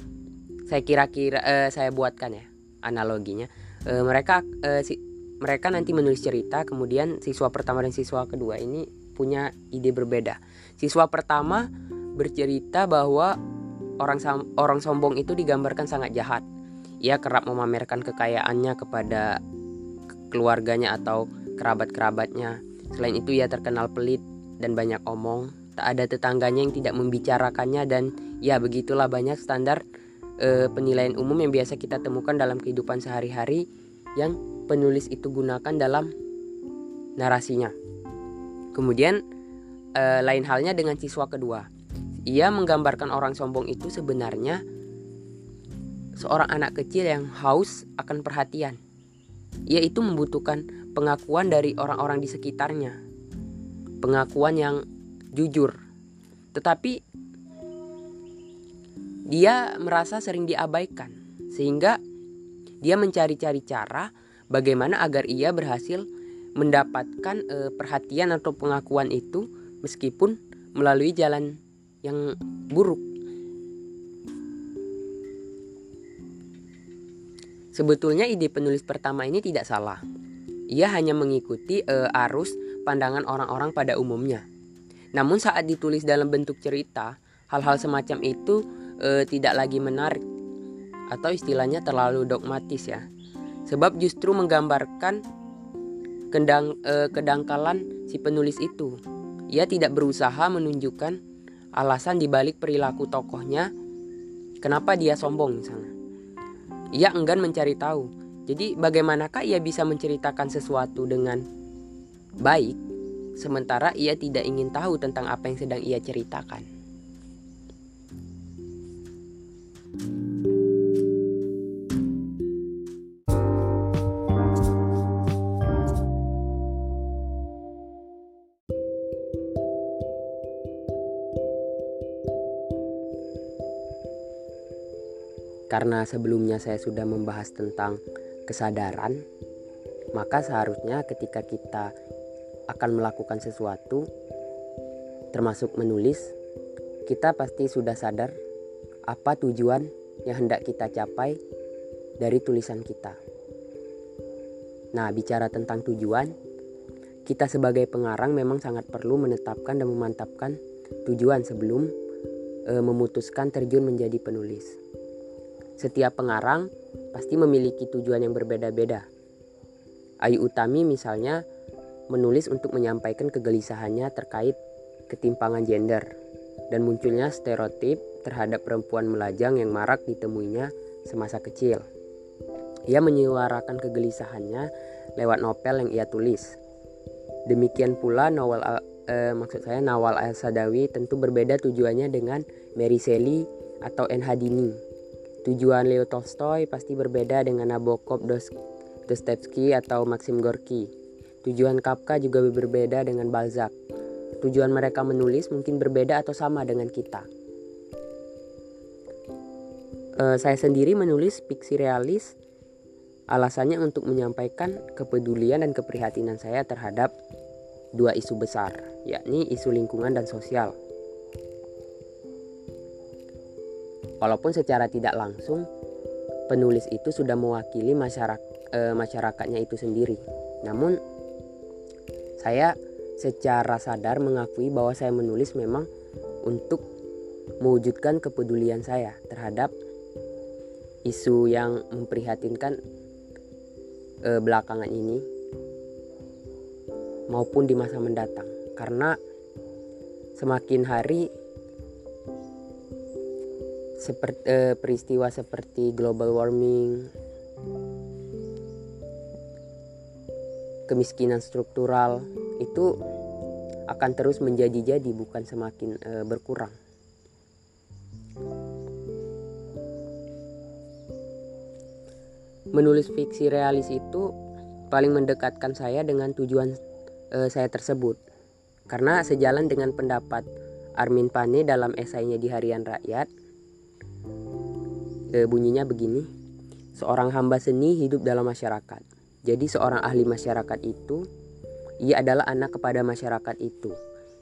saya kira-kira e, saya buatkan ya analoginya. E, mereka e, si, mereka nanti menulis cerita, kemudian siswa pertama dan siswa kedua ini punya ide berbeda. Siswa pertama bercerita bahwa orang orang sombong itu digambarkan sangat jahat. Ia kerap memamerkan kekayaannya kepada keluarganya atau kerabat-kerabatnya. Selain itu ia terkenal pelit dan banyak omong. Tak ada tetangganya yang tidak membicarakannya dan ya begitulah banyak standar e, penilaian umum yang biasa kita temukan dalam kehidupan sehari-hari yang penulis itu gunakan dalam narasinya. Kemudian e, lain halnya dengan siswa kedua. Ia menggambarkan orang sombong itu sebenarnya seorang anak kecil yang haus akan perhatian. Ia itu membutuhkan pengakuan dari orang-orang di sekitarnya. Pengakuan yang jujur. Tetapi dia merasa sering diabaikan sehingga dia mencari-cari cara bagaimana agar ia berhasil mendapatkan e, perhatian atau pengakuan itu meskipun melalui jalan yang buruk. Sebetulnya ide penulis pertama ini tidak salah. Ia hanya mengikuti uh, arus pandangan orang-orang pada umumnya. Namun saat ditulis dalam bentuk cerita, hal-hal semacam itu uh, tidak lagi menarik atau istilahnya terlalu dogmatis ya. Sebab justru menggambarkan kendang, uh, kedangkalan si penulis itu. Ia tidak berusaha menunjukkan alasan dibalik perilaku tokohnya kenapa dia sombong misalnya. Ia enggan mencari tahu jadi bagaimanakah ia bisa menceritakan sesuatu dengan baik sementara ia tidak ingin tahu tentang apa yang sedang ia ceritakan? Karena sebelumnya saya sudah membahas tentang kesadaran, maka seharusnya ketika kita akan melakukan sesuatu, termasuk menulis, kita pasti sudah sadar apa tujuan yang hendak kita capai dari tulisan kita. Nah, bicara tentang tujuan, kita sebagai pengarang memang sangat perlu menetapkan dan memantapkan tujuan sebelum e, memutuskan terjun menjadi penulis. Setiap pengarang pasti memiliki tujuan yang berbeda-beda. Ayu Utami misalnya menulis untuk menyampaikan kegelisahannya terkait ketimpangan gender dan munculnya stereotip terhadap perempuan melajang yang marak ditemuinya semasa kecil. Ia menyuarakan kegelisahannya lewat novel yang ia tulis. Demikian pula novel eh, maksud saya Nawal Al-Sadawi tentu berbeda tujuannya dengan Mary Shelley atau N. Hadini Tujuan Leo Tolstoy pasti berbeda dengan Nabokov, Dostoevsky atau Maxim Gorky. Tujuan Kafka juga berbeda dengan Balzac. Tujuan mereka menulis mungkin berbeda atau sama dengan kita. Uh, saya sendiri menulis fiksi realis alasannya untuk menyampaikan kepedulian dan keprihatinan saya terhadap dua isu besar, yakni isu lingkungan dan sosial. Walaupun secara tidak langsung penulis itu sudah mewakili masyarakat e, masyarakatnya itu sendiri. Namun saya secara sadar mengakui bahwa saya menulis memang untuk mewujudkan kepedulian saya terhadap isu yang memprihatinkan e, belakangan ini maupun di masa mendatang karena semakin hari seperti eh, peristiwa seperti global warming, kemiskinan struktural itu akan terus menjadi-jadi bukan semakin eh, berkurang. Menulis fiksi realis itu paling mendekatkan saya dengan tujuan eh, saya tersebut. Karena sejalan dengan pendapat Armin Pane dalam esainya di Harian Rakyat, e, bunyinya begini. Seorang hamba seni hidup dalam masyarakat. Jadi seorang ahli masyarakat itu ia adalah anak kepada masyarakat itu.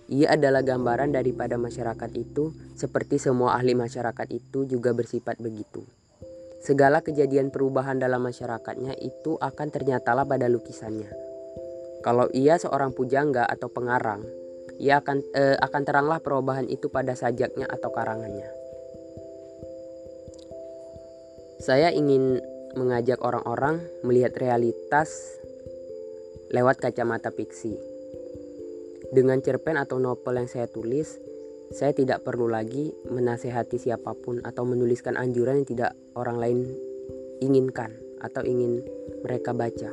Ia adalah gambaran daripada masyarakat itu, seperti semua ahli masyarakat itu juga bersifat begitu. Segala kejadian perubahan dalam masyarakatnya itu akan ternyatalah pada lukisannya. Kalau ia seorang pujangga atau pengarang, ia akan eh, akan teranglah perubahan itu pada sajaknya atau karangannya. Saya ingin mengajak orang-orang melihat realitas lewat kacamata fiksi. Dengan cerpen atau novel yang saya tulis, saya tidak perlu lagi menasehati siapa pun atau menuliskan anjuran yang tidak orang lain inginkan atau ingin mereka baca.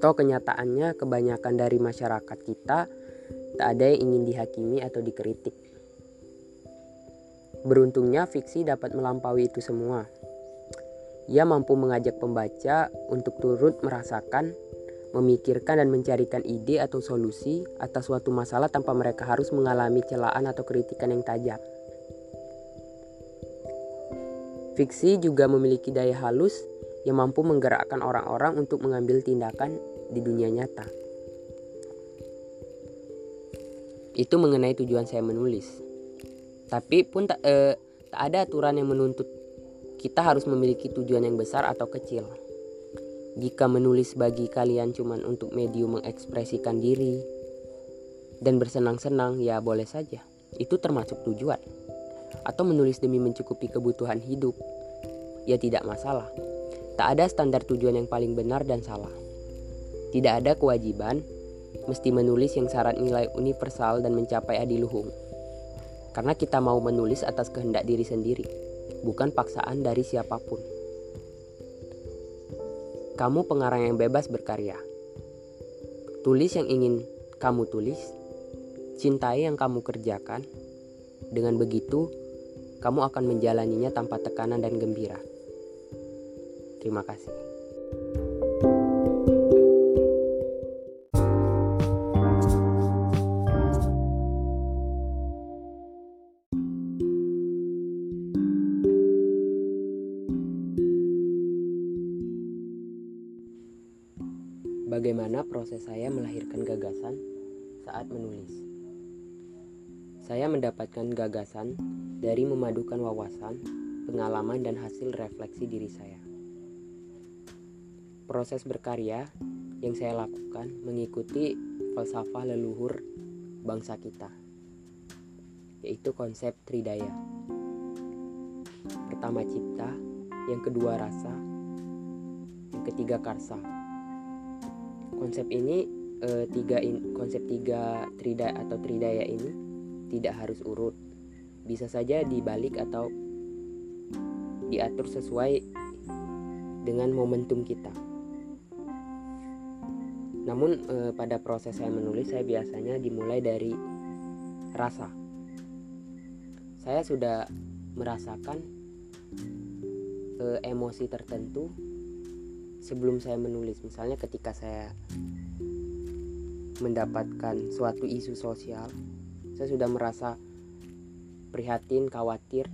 Toh kenyataannya kebanyakan dari masyarakat kita tak ada yang ingin dihakimi atau dikritik. Beruntungnya fiksi dapat melampaui itu semua. Ia mampu mengajak pembaca untuk turut merasakan, memikirkan dan mencarikan ide atau solusi atas suatu masalah tanpa mereka harus mengalami celaan atau kritikan yang tajam. Fiksi juga memiliki daya halus yang mampu menggerakkan orang-orang untuk mengambil tindakan di dunia nyata. Itu mengenai tujuan saya menulis. Tapi pun tak, eh, tak ada aturan yang menuntut kita harus memiliki tujuan yang besar atau kecil. Jika menulis bagi kalian cuma untuk medium mengekspresikan diri dan bersenang-senang, ya boleh saja. Itu termasuk tujuan. Atau menulis demi mencukupi kebutuhan hidup, ya tidak masalah. Tak ada standar tujuan yang paling benar dan salah. Tidak ada kewajiban mesti menulis yang syarat nilai universal dan mencapai adiluhung. Karena kita mau menulis atas kehendak diri sendiri bukan paksaan dari siapa pun. Kamu pengarang yang bebas berkarya. Tulis yang ingin kamu tulis, cintai yang kamu kerjakan. Dengan begitu, kamu akan menjalaninya tanpa tekanan dan gembira. Terima kasih. Bagaimana proses saya melahirkan gagasan saat menulis? Saya mendapatkan gagasan dari memadukan wawasan, pengalaman, dan hasil refleksi diri saya. Proses berkarya yang saya lakukan mengikuti falsafah leluhur bangsa kita, yaitu konsep tridaya. Pertama cipta, yang kedua rasa, yang ketiga karsa konsep ini uh, tiga in, konsep tiga trida atau tridaya ini tidak harus urut. Bisa saja dibalik atau diatur sesuai dengan momentum kita. Namun e, pada proses saya menulis saya biasanya dimulai dari rasa. Saya sudah merasakan e, emosi tertentu sebelum saya menulis misalnya ketika saya mendapatkan suatu isu sosial saya sudah merasa prihatin khawatir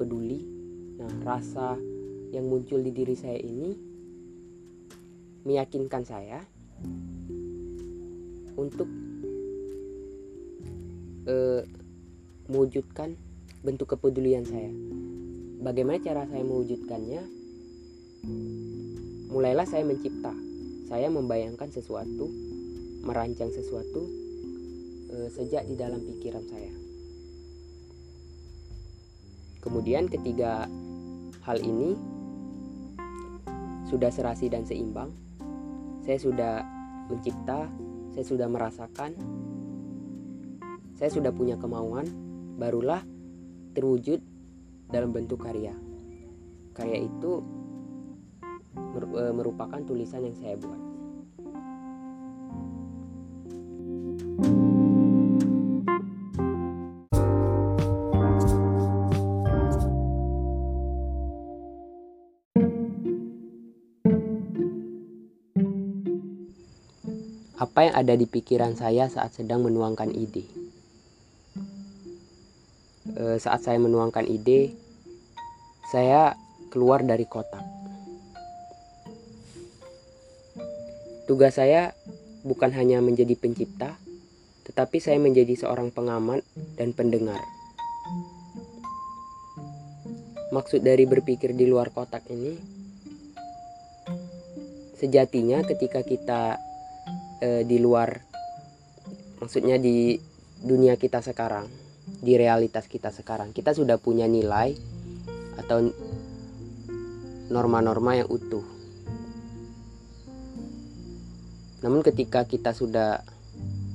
peduli nah rasa yang muncul di diri saya ini meyakinkan saya untuk e, mewujudkan bentuk kepedulian saya. Bagaimana cara saya mewujudkannya? Mulailah saya mencipta. Saya membayangkan sesuatu, merancang sesuatu e, sejak di dalam pikiran saya. Kemudian ketiga hal ini sudah serasi dan seimbang, saya sudah mencipta, saya sudah merasakan, saya sudah punya kemauan, barulah terwujud dalam bentuk karya. Karya itu merupakan tulisan yang saya buat. Apa yang ada di pikiran saya saat sedang menuangkan ide? e, saat saya menuangkan ide, saya keluar dari kotak. Tugas saya bukan hanya menjadi pencipta, tetapi saya menjadi seorang pengamat dan pendengar. Maksud dari berpikir di luar kotak ini, sejatinya ketika kita e, di luar, maksudnya di dunia kita sekarang, di realitas kita sekarang. Kita sudah punya nilai atau norma-norma yang utuh. Namun ketika kita sudah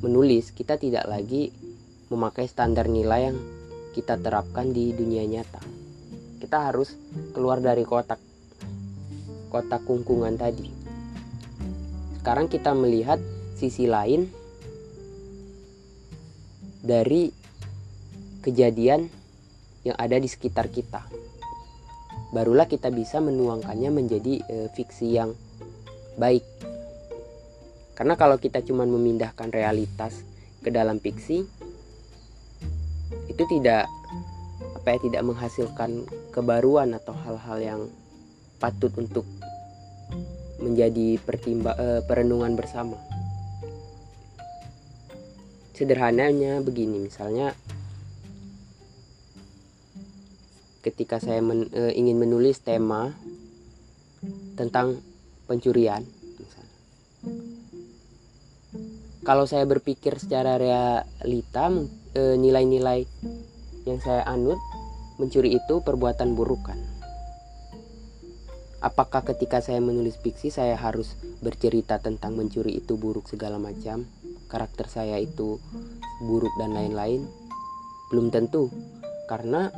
menulis, kita tidak lagi memakai standar nilai yang kita terapkan di dunia nyata. Kita harus keluar dari kotak kotak kungkungan tadi. Sekarang kita melihat sisi lain dari kejadian yang ada di sekitar kita. Barulah kita bisa menuangkannya menjadi e, fiksi yang baik. Karena kalau kita cuma memindahkan realitas ke dalam fiksi, itu tidak apa ya tidak menghasilkan kebaruan atau hal-hal yang patut untuk menjadi pertimba, e, perenungan bersama. Sederhananya begini, misalnya ketika saya men, e, ingin menulis tema tentang pencurian kalau saya berpikir secara realita e, nilai-nilai yang saya anut mencuri itu perbuatan buruk kan. Apakah ketika saya menulis fiksi saya harus bercerita tentang mencuri itu buruk segala macam? Karakter saya itu buruk dan lain-lain? Belum tentu karena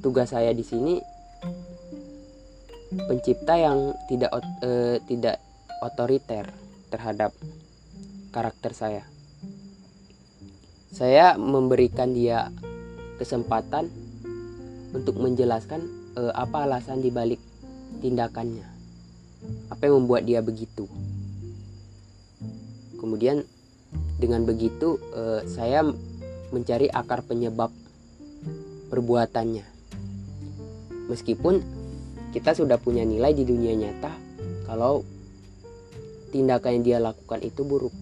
tugas saya di sini pencipta yang tidak uh, tidak otoriter terhadap karakter saya. Saya memberikan dia kesempatan untuk menjelaskan uh, apa alasan dibalik tindakannya. Apa yang membuat dia begitu. Kemudian dengan begitu uh, saya mencari akar penyebab perbuatannya meskipun kita sudah punya nilai di dunia nyata kalau tindakan yang dia lakukan itu buruk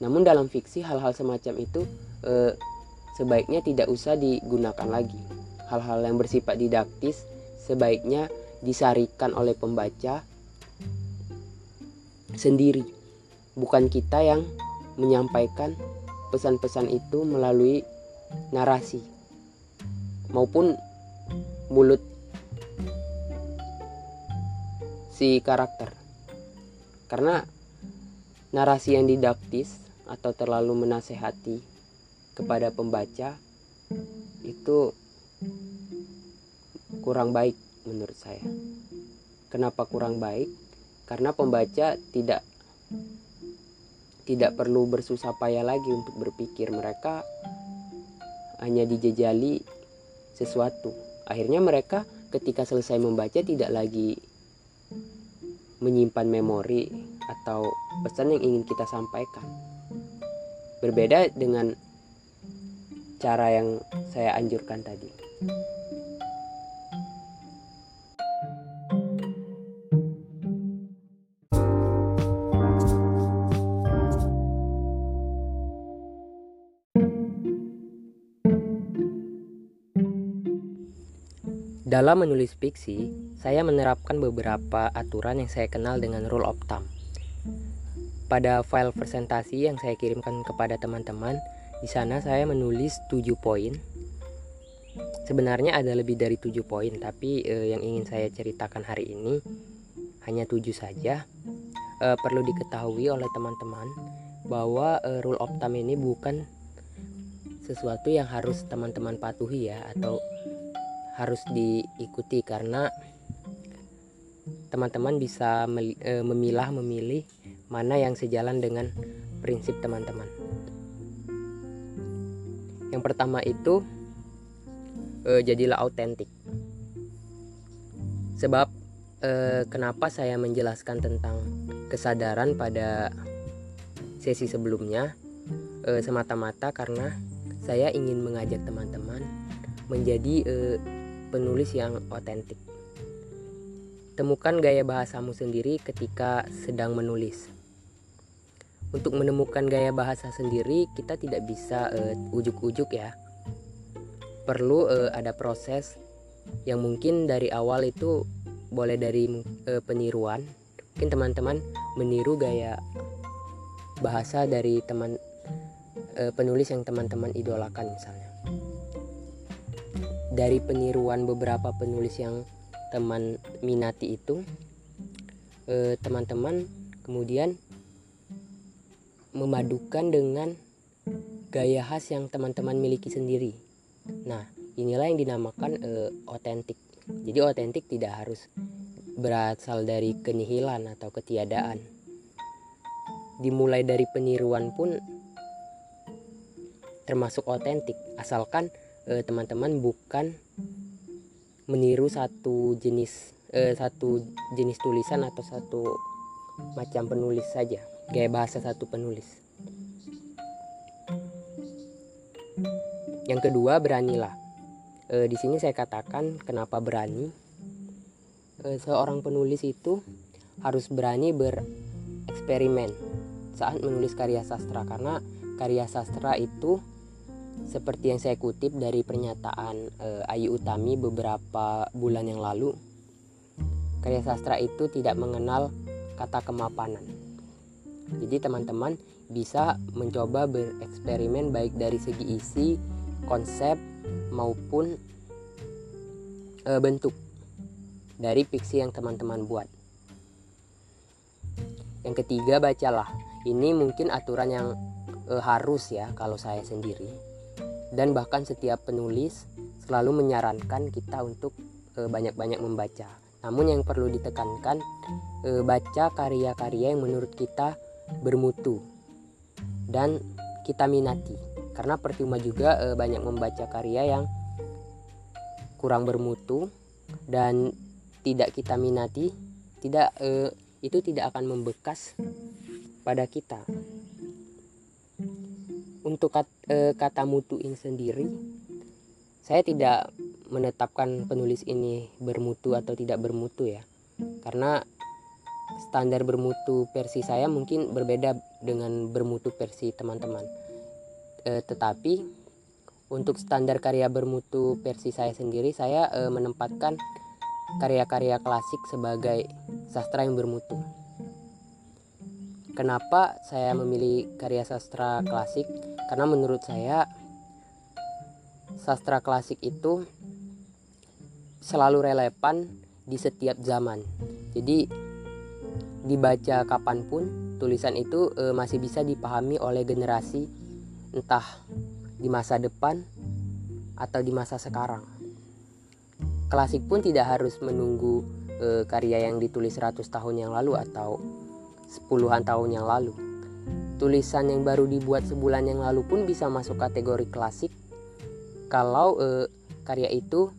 namun dalam fiksi hal-hal semacam itu eh, sebaiknya tidak usah digunakan lagi. Hal-hal yang bersifat didaktis sebaiknya disarikan oleh pembaca sendiri. Bukan kita yang menyampaikan pesan-pesan itu melalui narasi maupun mulut si karakter. Karena narasi yang didaktis atau terlalu menasehati kepada pembaca itu kurang baik menurut saya. Kenapa kurang baik? Karena pembaca tidak tidak perlu bersusah payah lagi untuk berpikir. Mereka hanya dijejali sesuatu. Akhirnya mereka ketika selesai membaca tidak lagi menyimpan memori atau pesan yang ingin kita sampaikan berbeda dengan cara yang saya anjurkan tadi. Dalam menulis fiksi, saya menerapkan beberapa aturan yang saya kenal dengan rule of thumb. Pada file presentasi yang saya kirimkan kepada teman-teman, di sana saya menulis 7 poin. Sebenarnya ada lebih dari 7 poin, tapi eh, yang ingin saya ceritakan hari ini hanya 7 saja. Eh, perlu diketahui oleh teman-teman bahwa eh, rule of thumb ini bukan sesuatu yang harus teman-teman patuhi ya atau harus diikuti karena teman-teman bisa e, memilah memilih mana yang sejalan dengan prinsip teman-teman. Yang pertama itu e, jadilah autentik. Sebab e, kenapa saya menjelaskan tentang kesadaran pada sesi sebelumnya e, semata-mata karena saya ingin mengajak teman-teman menjadi e, penulis yang otentik. Temukan gaya bahasamu sendiri ketika sedang menulis. Untuk menemukan gaya bahasa sendiri, kita tidak bisa uh, ujuk-ujuk ya. Perlu uh, ada proses yang mungkin dari awal itu boleh dari uh, peniruan. Mungkin teman-teman meniru gaya bahasa dari teman uh, penulis yang teman-teman idolakan misalnya dari peniruan beberapa penulis yang teman minati itu eh, teman-teman eh, kemudian memadukan dengan gaya khas yang teman-teman miliki sendiri. Nah, inilah yang dinamakan otentik. Eh, Jadi otentik tidak harus berasal dari kenihilan atau ketiadaan. Dimulai dari peniruan pun termasuk otentik, asalkan Eh, teman-teman bukan meniru satu jenis eh, satu jenis tulisan atau satu macam penulis saja gaya bahasa satu penulis. Yang kedua beranilah. E, di sini saya katakan kenapa berani. E, seorang penulis itu harus berani bereksperimen saat menulis karya sastra karena karya sastra itu seperti yang saya kutip dari pernyataan uh, Ayu Utami beberapa bulan yang lalu, karya sastra itu tidak mengenal kata kemapanan. Jadi teman-teman bisa mencoba bereksperimen baik dari segi isi, konsep maupun e, bentuk dari fiksi yang teman-teman buat. Yang ketiga bacalah. Ini mungkin aturan yang e, harus ya kalau saya sendiri dan bahkan setiap penulis selalu menyarankan kita untuk e, banyak-banyak membaca. Namun yang perlu ditekankan baca karya-karya yang menurut kita bermutu dan kita minati. Karena percuma juga e, banyak membaca karya yang kurang bermutu dan tidak kita minati, tidak e, itu tidak akan membekas pada kita untuk kat, e, kata mutu ini sendiri saya tidak menetapkan penulis ini bermutu atau tidak bermutu ya karena standar bermutu versi saya mungkin berbeda dengan bermutu versi teman-teman e, tetapi untuk standar karya bermutu versi saya sendiri saya e, menempatkan karya-karya klasik sebagai sastra yang bermutu Kenapa saya memilih karya sastra klasik? Karena menurut saya sastra klasik itu selalu relevan di setiap zaman. Jadi dibaca kapan pun tulisan itu e, masih bisa dipahami oleh generasi entah di masa depan atau di masa sekarang. Klasik pun tidak harus menunggu e, karya yang ditulis 100 tahun yang lalu atau sepuluhan tahun yang lalu. Tulisan yang baru dibuat sebulan yang lalu pun bisa masuk kategori klasik kalau eh, karya itu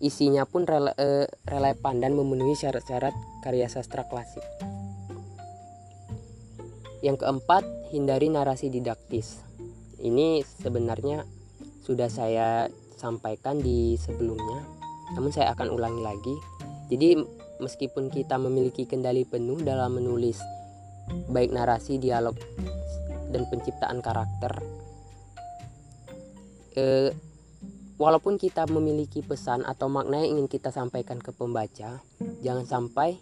isinya pun rele, uh, relevan dan memenuhi syarat-syarat karya sastra klasik. Yang keempat, hindari narasi didaktis. Ini sebenarnya sudah saya sampaikan di sebelumnya, namun saya akan ulangi lagi. Jadi, meskipun kita memiliki kendali penuh dalam menulis baik narasi, dialog, dan penciptaan karakter, eh, walaupun kita memiliki pesan atau makna yang ingin kita sampaikan ke pembaca, jangan sampai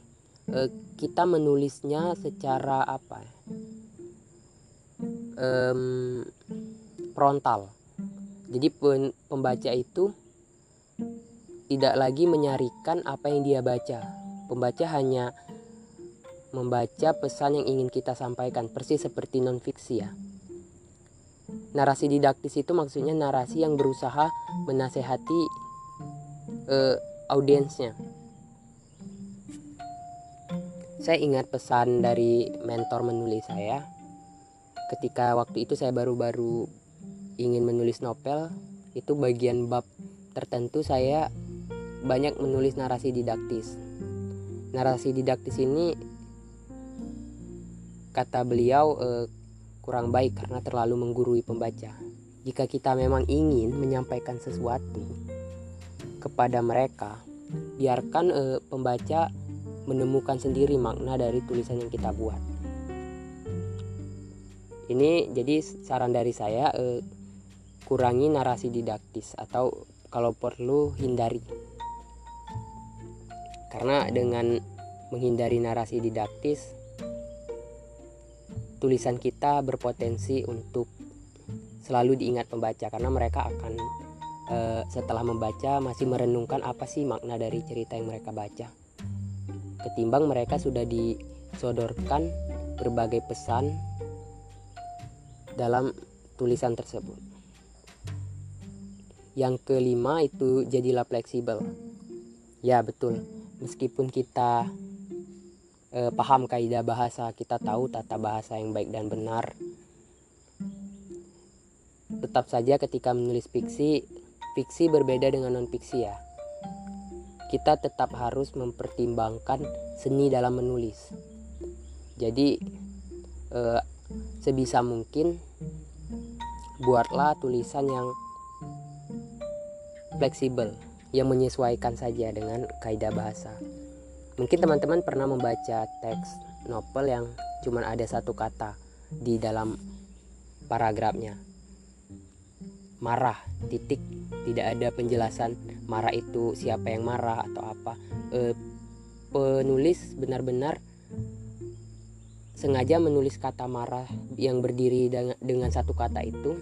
uh, kita menulisnya secara apa um, frontal. Jadi pembaca itu tidak lagi menyarikan apa yang dia baca. Pembaca hanya membaca pesan yang ingin kita sampaikan, persis seperti non fiksi ya. Narasi didaktis itu maksudnya narasi yang berusaha menasehati uh, audiensnya. Saya ingat pesan dari mentor menulis saya ketika waktu itu saya baru-baru ingin menulis novel itu bagian bab tertentu saya banyak menulis narasi didaktis. Narasi didaktis ini kata beliau eh, kurang baik karena terlalu menggurui pembaca. Jika kita memang ingin menyampaikan sesuatu kepada mereka, biarkan e, pembaca menemukan sendiri makna dari tulisan yang kita buat. Ini jadi saran dari saya e, kurangi narasi didaktis atau kalau perlu hindari. Karena dengan menghindari narasi didaktis tulisan kita berpotensi untuk selalu diingat pembaca karena mereka akan e, setelah membaca masih merenungkan apa sih makna dari cerita yang mereka baca. Ketimbang mereka sudah disodorkan berbagai pesan dalam tulisan tersebut. Yang kelima itu jadilah fleksibel. Ya, betul. Meskipun kita eh, paham kaidah bahasa, kita tahu tata bahasa yang baik dan benar. Tetap saja ketika menulis fiksi, fiksi berbeda dengan non fiksi ya. Kita tetap harus mempertimbangkan seni dalam menulis. Jadi eh, sebisa mungkin buatlah tulisan yang fleksibel yang menyesuaikan saja dengan kaidah bahasa. Mungkin teman-teman pernah membaca teks novel yang cuma ada satu kata di dalam paragrafnya. Marah, titik, tidak ada penjelasan marah itu siapa yang marah atau apa. E, penulis benar-benar sengaja menulis kata marah yang berdiri dengan, satu kata itu.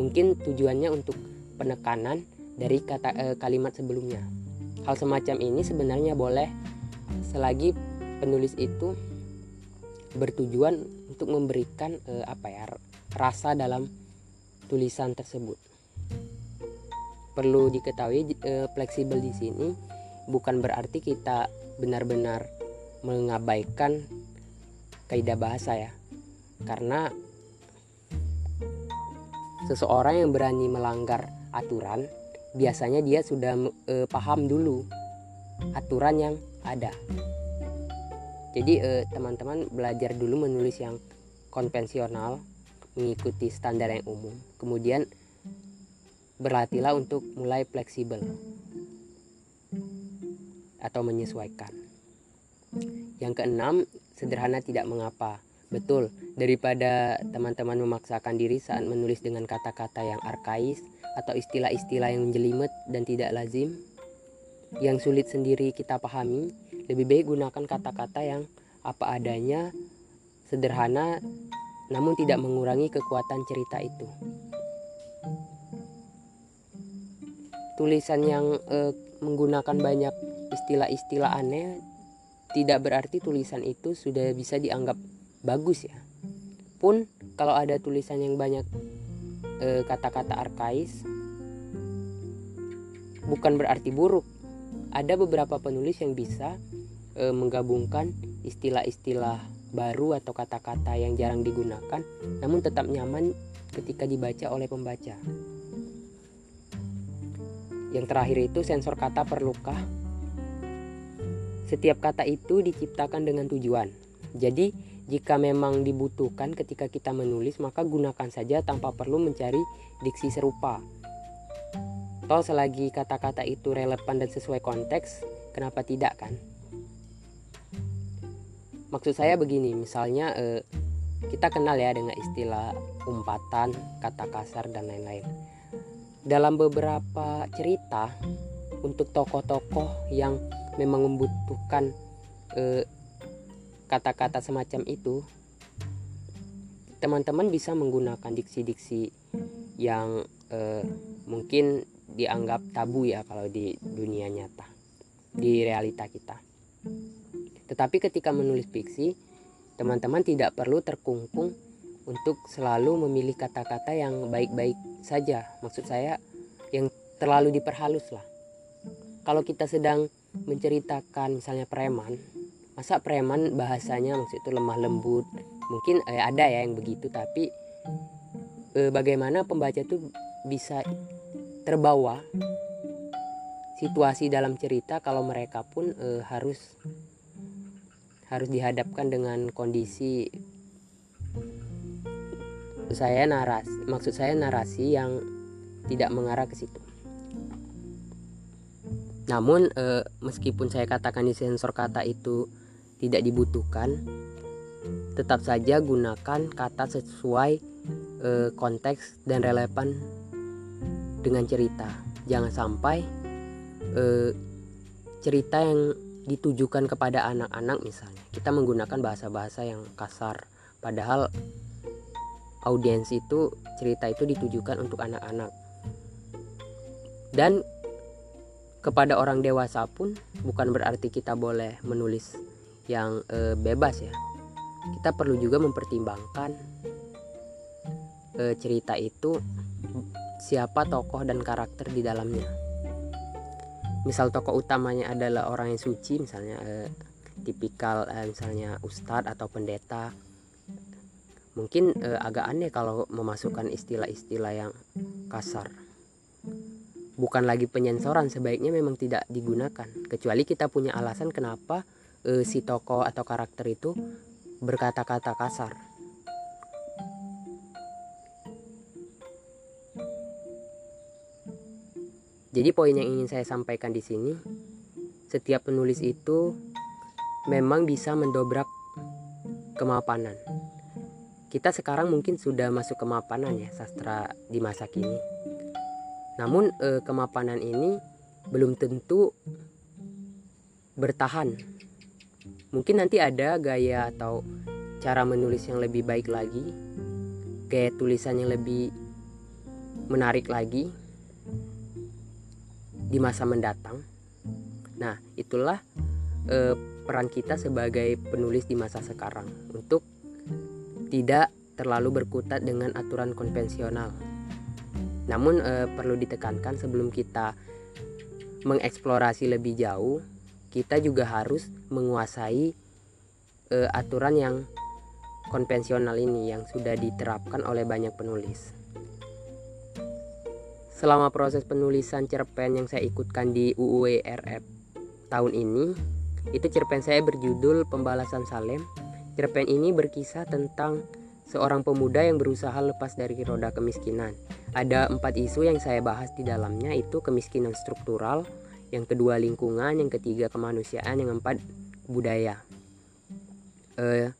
Mungkin tujuannya untuk penekanan dari kata e, kalimat sebelumnya. Hal semacam ini sebenarnya boleh selagi penulis itu bertujuan untuk memberikan eh, apa ya rasa dalam tulisan tersebut. Perlu diketahui eh, fleksibel di sini bukan berarti kita benar-benar mengabaikan kaidah bahasa ya. Karena seseorang yang berani melanggar aturan biasanya dia sudah eh, paham dulu aturan yang ada. Jadi eh, teman-teman belajar dulu menulis yang konvensional mengikuti standar yang umum. Kemudian berlatihlah untuk mulai fleksibel atau menyesuaikan. Yang keenam sederhana tidak mengapa. Betul daripada teman-teman memaksakan diri saat menulis dengan kata-kata yang arkais atau istilah-istilah yang menjelimet dan tidak lazim yang sulit sendiri kita pahami, lebih baik gunakan kata-kata yang apa adanya, sederhana, namun tidak mengurangi kekuatan cerita itu. Tulisan yang eh, menggunakan banyak istilah-istilah aneh tidak berarti tulisan itu sudah bisa dianggap bagus ya. Pun kalau ada tulisan yang banyak eh, kata-kata arkais bukan berarti buruk ada beberapa penulis yang bisa e, menggabungkan istilah-istilah baru atau kata-kata yang jarang digunakan namun tetap nyaman ketika dibaca oleh pembaca. yang terakhir itu sensor kata perlukah. Setiap kata itu diciptakan dengan tujuan. Jadi jika memang dibutuhkan ketika kita menulis maka gunakan saja tanpa perlu mencari diksi serupa Toh selagi kata-kata itu relevan dan sesuai konteks, kenapa tidak kan? Maksud saya begini, misalnya eh, kita kenal ya dengan istilah umpatan, kata kasar dan lain-lain. Dalam beberapa cerita untuk tokoh-tokoh yang memang membutuhkan eh, kata-kata semacam itu, teman-teman bisa menggunakan diksi-diksi yang eh, mungkin dianggap tabu ya kalau di dunia nyata di realita kita. Tetapi ketika menulis fiksi teman-teman tidak perlu terkungkung untuk selalu memilih kata-kata yang baik-baik saja. Maksud saya yang terlalu diperhalus lah. Kalau kita sedang menceritakan misalnya preman masa preman bahasanya maksud itu lemah lembut mungkin eh, ada ya yang begitu tapi eh, bagaimana pembaca itu bisa terbawa situasi dalam cerita kalau mereka pun e, harus harus dihadapkan dengan kondisi saya naras maksud saya narasi yang tidak mengarah ke situ. Namun e, meskipun saya katakan di sensor kata itu tidak dibutuhkan, tetap saja gunakan kata sesuai e, konteks dan relevan dengan cerita. Jangan sampai eh, cerita yang ditujukan kepada anak-anak misalnya. Kita menggunakan bahasa-bahasa yang kasar. Padahal audiens itu cerita itu ditujukan untuk anak-anak. Dan kepada orang dewasa pun bukan berarti kita boleh menulis yang e, bebas ya. Kita perlu juga mempertimbangkan e, cerita itu siapa tokoh dan karakter di dalamnya. Misal tokoh utamanya adalah orang yang suci, misalnya eh, tipikal eh, misalnya ustadz atau pendeta. Mungkin eh, agak aneh kalau memasukkan istilah-istilah yang kasar. Bukan lagi penyensoran, sebaiknya memang tidak digunakan. Kecuali kita punya alasan kenapa eh, si tokoh atau karakter itu berkata-kata kasar Jadi poin yang ingin saya sampaikan di sini, setiap penulis itu memang bisa mendobrak kemapanan. Kita sekarang mungkin sudah masuk kemapanan ya sastra di masa kini. Namun eh, kemapanan ini belum tentu bertahan. Mungkin nanti ada gaya atau cara menulis yang lebih baik lagi, gaya tulisan yang lebih menarik lagi di masa mendatang. Nah, itulah eh, peran kita sebagai penulis di masa sekarang untuk tidak terlalu berkutat dengan aturan konvensional. Namun eh, perlu ditekankan sebelum kita mengeksplorasi lebih jauh, kita juga harus menguasai eh, aturan yang konvensional ini yang sudah diterapkan oleh banyak penulis. Selama proses penulisan cerpen yang saya ikutkan di UUERF tahun ini, itu cerpen saya berjudul Pembalasan Salem. Cerpen ini berkisah tentang seorang pemuda yang berusaha lepas dari roda kemiskinan. Ada empat isu yang saya bahas di dalamnya itu kemiskinan struktural, yang kedua lingkungan, yang ketiga kemanusiaan, yang keempat budaya. Eh,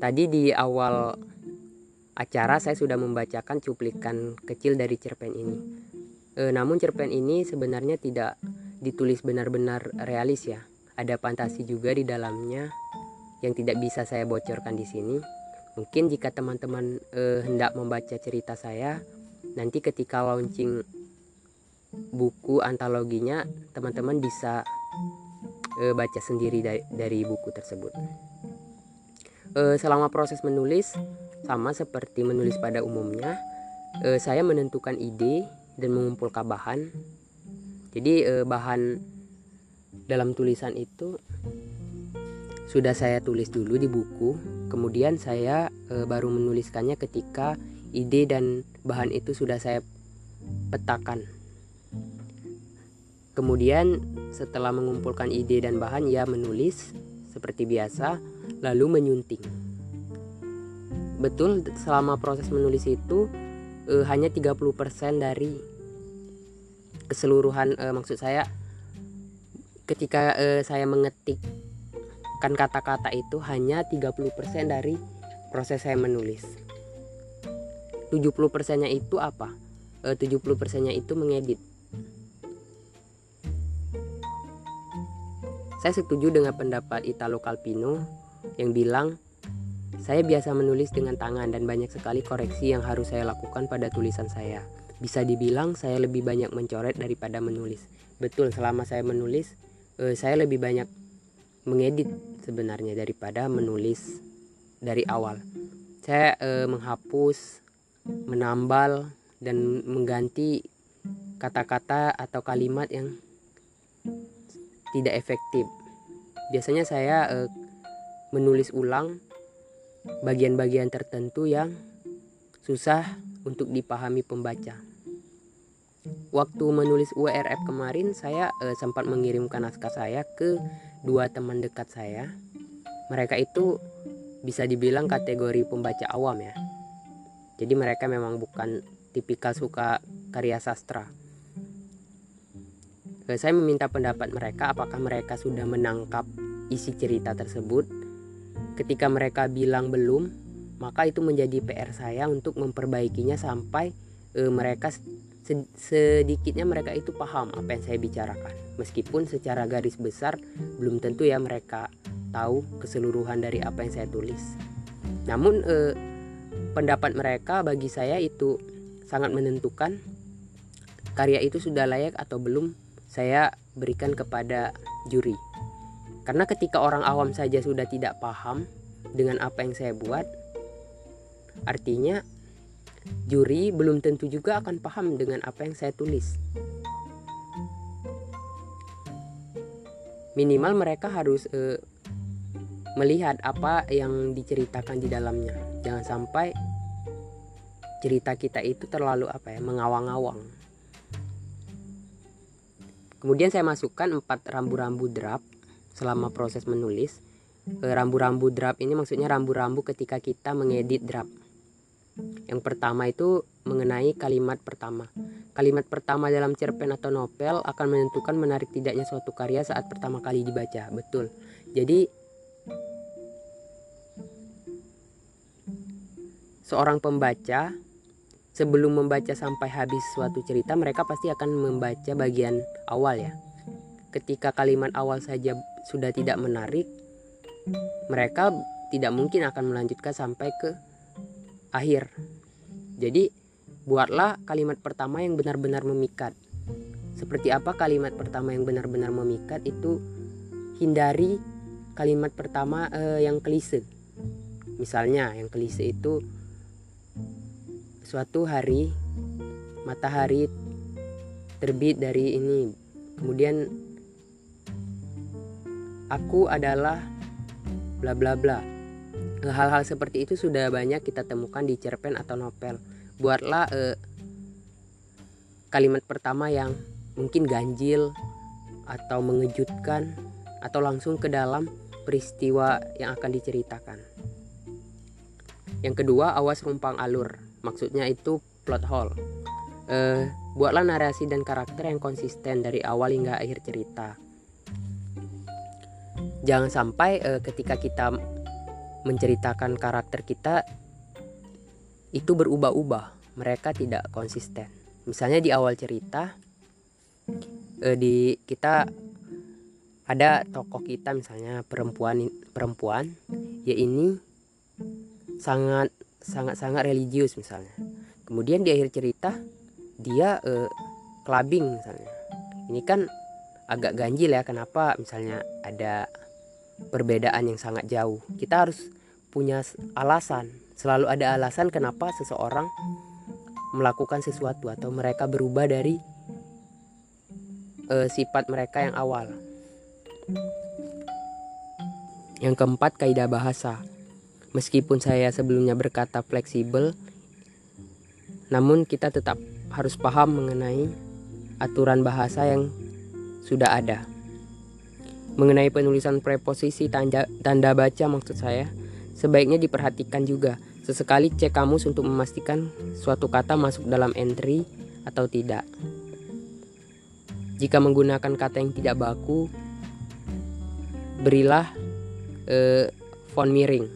tadi di awal acara saya sudah membacakan cuplikan kecil dari cerpen ini. E, namun cerpen ini sebenarnya tidak ditulis benar-benar realis ya. Ada fantasi juga di dalamnya yang tidak bisa saya bocorkan di sini. Mungkin jika teman-teman e, hendak membaca cerita saya, nanti ketika launching buku antologinya, teman-teman bisa e, baca sendiri dari, dari buku tersebut. E, selama proses menulis, sama seperti menulis pada umumnya, eh, saya menentukan ide dan mengumpulkan bahan. Jadi eh, bahan dalam tulisan itu sudah saya tulis dulu di buku, kemudian saya eh, baru menuliskannya ketika ide dan bahan itu sudah saya petakan. Kemudian setelah mengumpulkan ide dan bahan ia menulis seperti biasa lalu menyunting. Betul selama proses menulis itu eh, hanya 30% dari keseluruhan eh, maksud saya ketika eh, saya mengetik kan kata-kata itu hanya 30% dari proses saya menulis. 70% nya itu apa? Eh, 70% nya itu mengedit. Saya setuju dengan pendapat Italo Calvino yang bilang, saya biasa menulis dengan tangan dan banyak sekali koreksi yang harus saya lakukan pada tulisan saya. Bisa dibilang saya lebih banyak mencoret daripada menulis. Betul, selama saya menulis, eh, saya lebih banyak mengedit sebenarnya daripada menulis dari awal. Saya eh, menghapus, menambal, dan mengganti kata-kata atau kalimat yang tidak efektif. Biasanya saya uh, menulis ulang bagian-bagian tertentu yang susah untuk dipahami pembaca. Waktu menulis URF kemarin saya uh, sempat mengirimkan naskah saya ke dua teman dekat saya. Mereka itu bisa dibilang kategori pembaca awam ya. Jadi mereka memang bukan tipikal suka karya sastra saya meminta pendapat mereka apakah mereka sudah menangkap isi cerita tersebut. Ketika mereka bilang belum, maka itu menjadi PR saya untuk memperbaikinya sampai e, mereka sedikitnya mereka itu paham apa yang saya bicarakan. Meskipun secara garis besar belum tentu ya mereka tahu keseluruhan dari apa yang saya tulis. Namun e, pendapat mereka bagi saya itu sangat menentukan karya itu sudah layak atau belum saya berikan kepada juri. Karena ketika orang awam saja sudah tidak paham dengan apa yang saya buat, artinya juri belum tentu juga akan paham dengan apa yang saya tulis. Minimal mereka harus uh, melihat apa yang diceritakan di dalamnya. Jangan sampai cerita kita itu terlalu apa ya, mengawang-awang. Kemudian saya masukkan empat rambu-rambu drap selama proses menulis. Rambu-rambu drap ini maksudnya rambu-rambu ketika kita mengedit drap. Yang pertama itu mengenai kalimat pertama. Kalimat pertama dalam cerpen atau novel akan menentukan menarik tidaknya suatu karya saat pertama kali dibaca. Betul. Jadi seorang pembaca sebelum membaca sampai habis suatu cerita mereka pasti akan membaca bagian awal ya ketika kalimat awal saja sudah tidak menarik mereka tidak mungkin akan melanjutkan sampai ke akhir. Jadi buatlah kalimat pertama yang benar-benar memikat. Seperti apa kalimat pertama yang benar-benar memikat itu? Hindari kalimat pertama eh, yang klise. Misalnya yang klise itu suatu hari matahari terbit dari ini. Kemudian aku adalah bla bla bla. Hal-hal seperti itu sudah banyak kita temukan di cerpen atau novel. Buatlah eh, kalimat pertama yang mungkin ganjil atau mengejutkan atau langsung ke dalam peristiwa yang akan diceritakan. Yang kedua awas rumpang alur. Maksudnya itu plot hole. Uh, buatlah narasi dan karakter yang konsisten dari awal hingga akhir cerita jangan sampai uh, ketika kita menceritakan karakter kita itu berubah-ubah. Mereka tidak konsisten. Misalnya di awal cerita uh, di kita ada tokoh kita misalnya perempuan perempuan ya ini sangat sangat-sangat religius misalnya. Kemudian di akhir cerita dia uh, clubbing misalnya. Ini kan agak ganjil ya kenapa misalnya ada perbedaan yang sangat jauh. Kita harus punya alasan. Selalu ada alasan kenapa seseorang melakukan sesuatu atau mereka berubah dari uh, sifat mereka yang awal. Yang keempat kaidah bahasa. Meskipun saya sebelumnya berkata fleksibel, namun kita tetap harus paham mengenai aturan bahasa yang sudah ada. Mengenai penulisan preposisi tanda, tanda baca maksud saya, sebaiknya diperhatikan juga. Sesekali cek kamus untuk memastikan suatu kata masuk dalam entry atau tidak. Jika menggunakan kata yang tidak baku, berilah eh, font miring.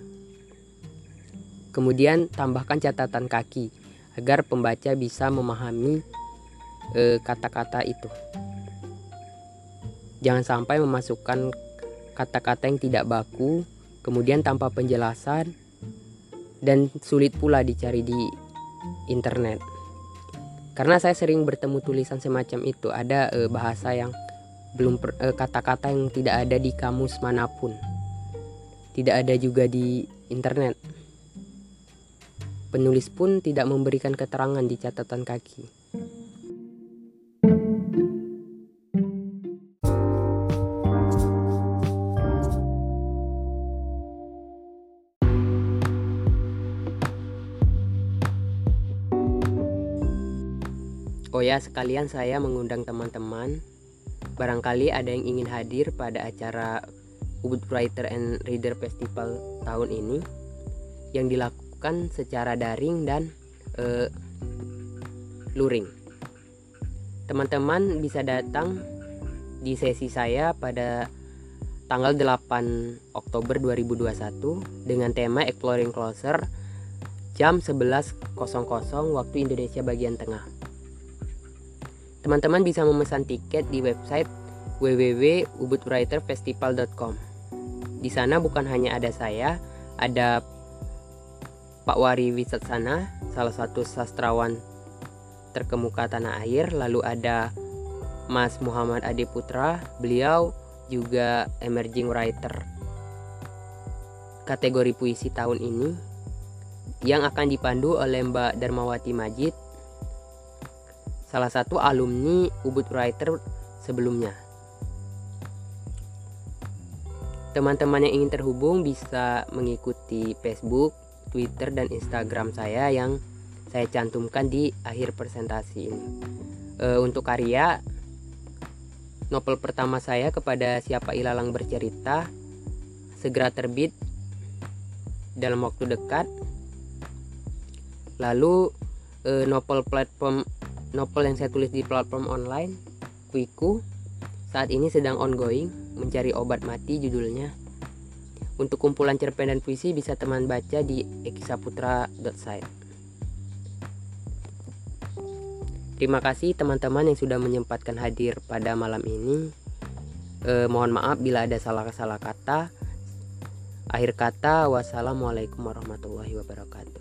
Kemudian tambahkan catatan kaki agar pembaca bisa memahami eh, kata-kata eh, itu. Jangan sampai memasukkan kata-kata yang tidak baku, kemudian tanpa penjelasan, dan sulit pula dicari di internet. Karena saya sering bertemu tulisan semacam itu, ada e, bahasa yang belum e, kata-kata yang tidak ada di kamus mana pun, tidak ada juga di internet. Penulis pun tidak memberikan keterangan di catatan kaki. Oh ya, sekalian saya mengundang teman-teman. Barangkali ada yang ingin hadir pada acara Ubud Writer and Reader Festival tahun ini yang dilakukan secara daring dan uh, luring. Teman-teman bisa datang di sesi saya pada tanggal 8 Oktober 2021 dengan tema Exploring Closer jam 11.00 waktu Indonesia bagian tengah. Teman-teman bisa memesan tiket di website www.ubudwriterfestival.com. Di sana bukan hanya ada saya, ada Pak Wari Wisatsana, salah satu sastrawan terkemuka tanah air, lalu ada Mas Muhammad Ade Putra, beliau juga emerging writer kategori puisi tahun ini yang akan dipandu oleh Mbak Darmawati Majid salah satu alumni Ubud Writer sebelumnya. Teman-teman yang ingin terhubung bisa mengikuti Facebook, Twitter, dan Instagram saya yang saya cantumkan di akhir presentasi ini. E, untuk karya, novel pertama saya kepada siapa ilalang bercerita segera terbit dalam waktu dekat. Lalu e, novel platform novel yang saya tulis di platform online Quiku saat ini sedang ongoing mencari obat mati judulnya untuk kumpulan cerpen dan puisi bisa teman baca di ekisaputra.site Terima kasih teman-teman yang sudah menyempatkan hadir pada malam ini. Eh, mohon maaf bila ada salah-salah kata. Akhir kata, wassalamualaikum warahmatullahi wabarakatuh.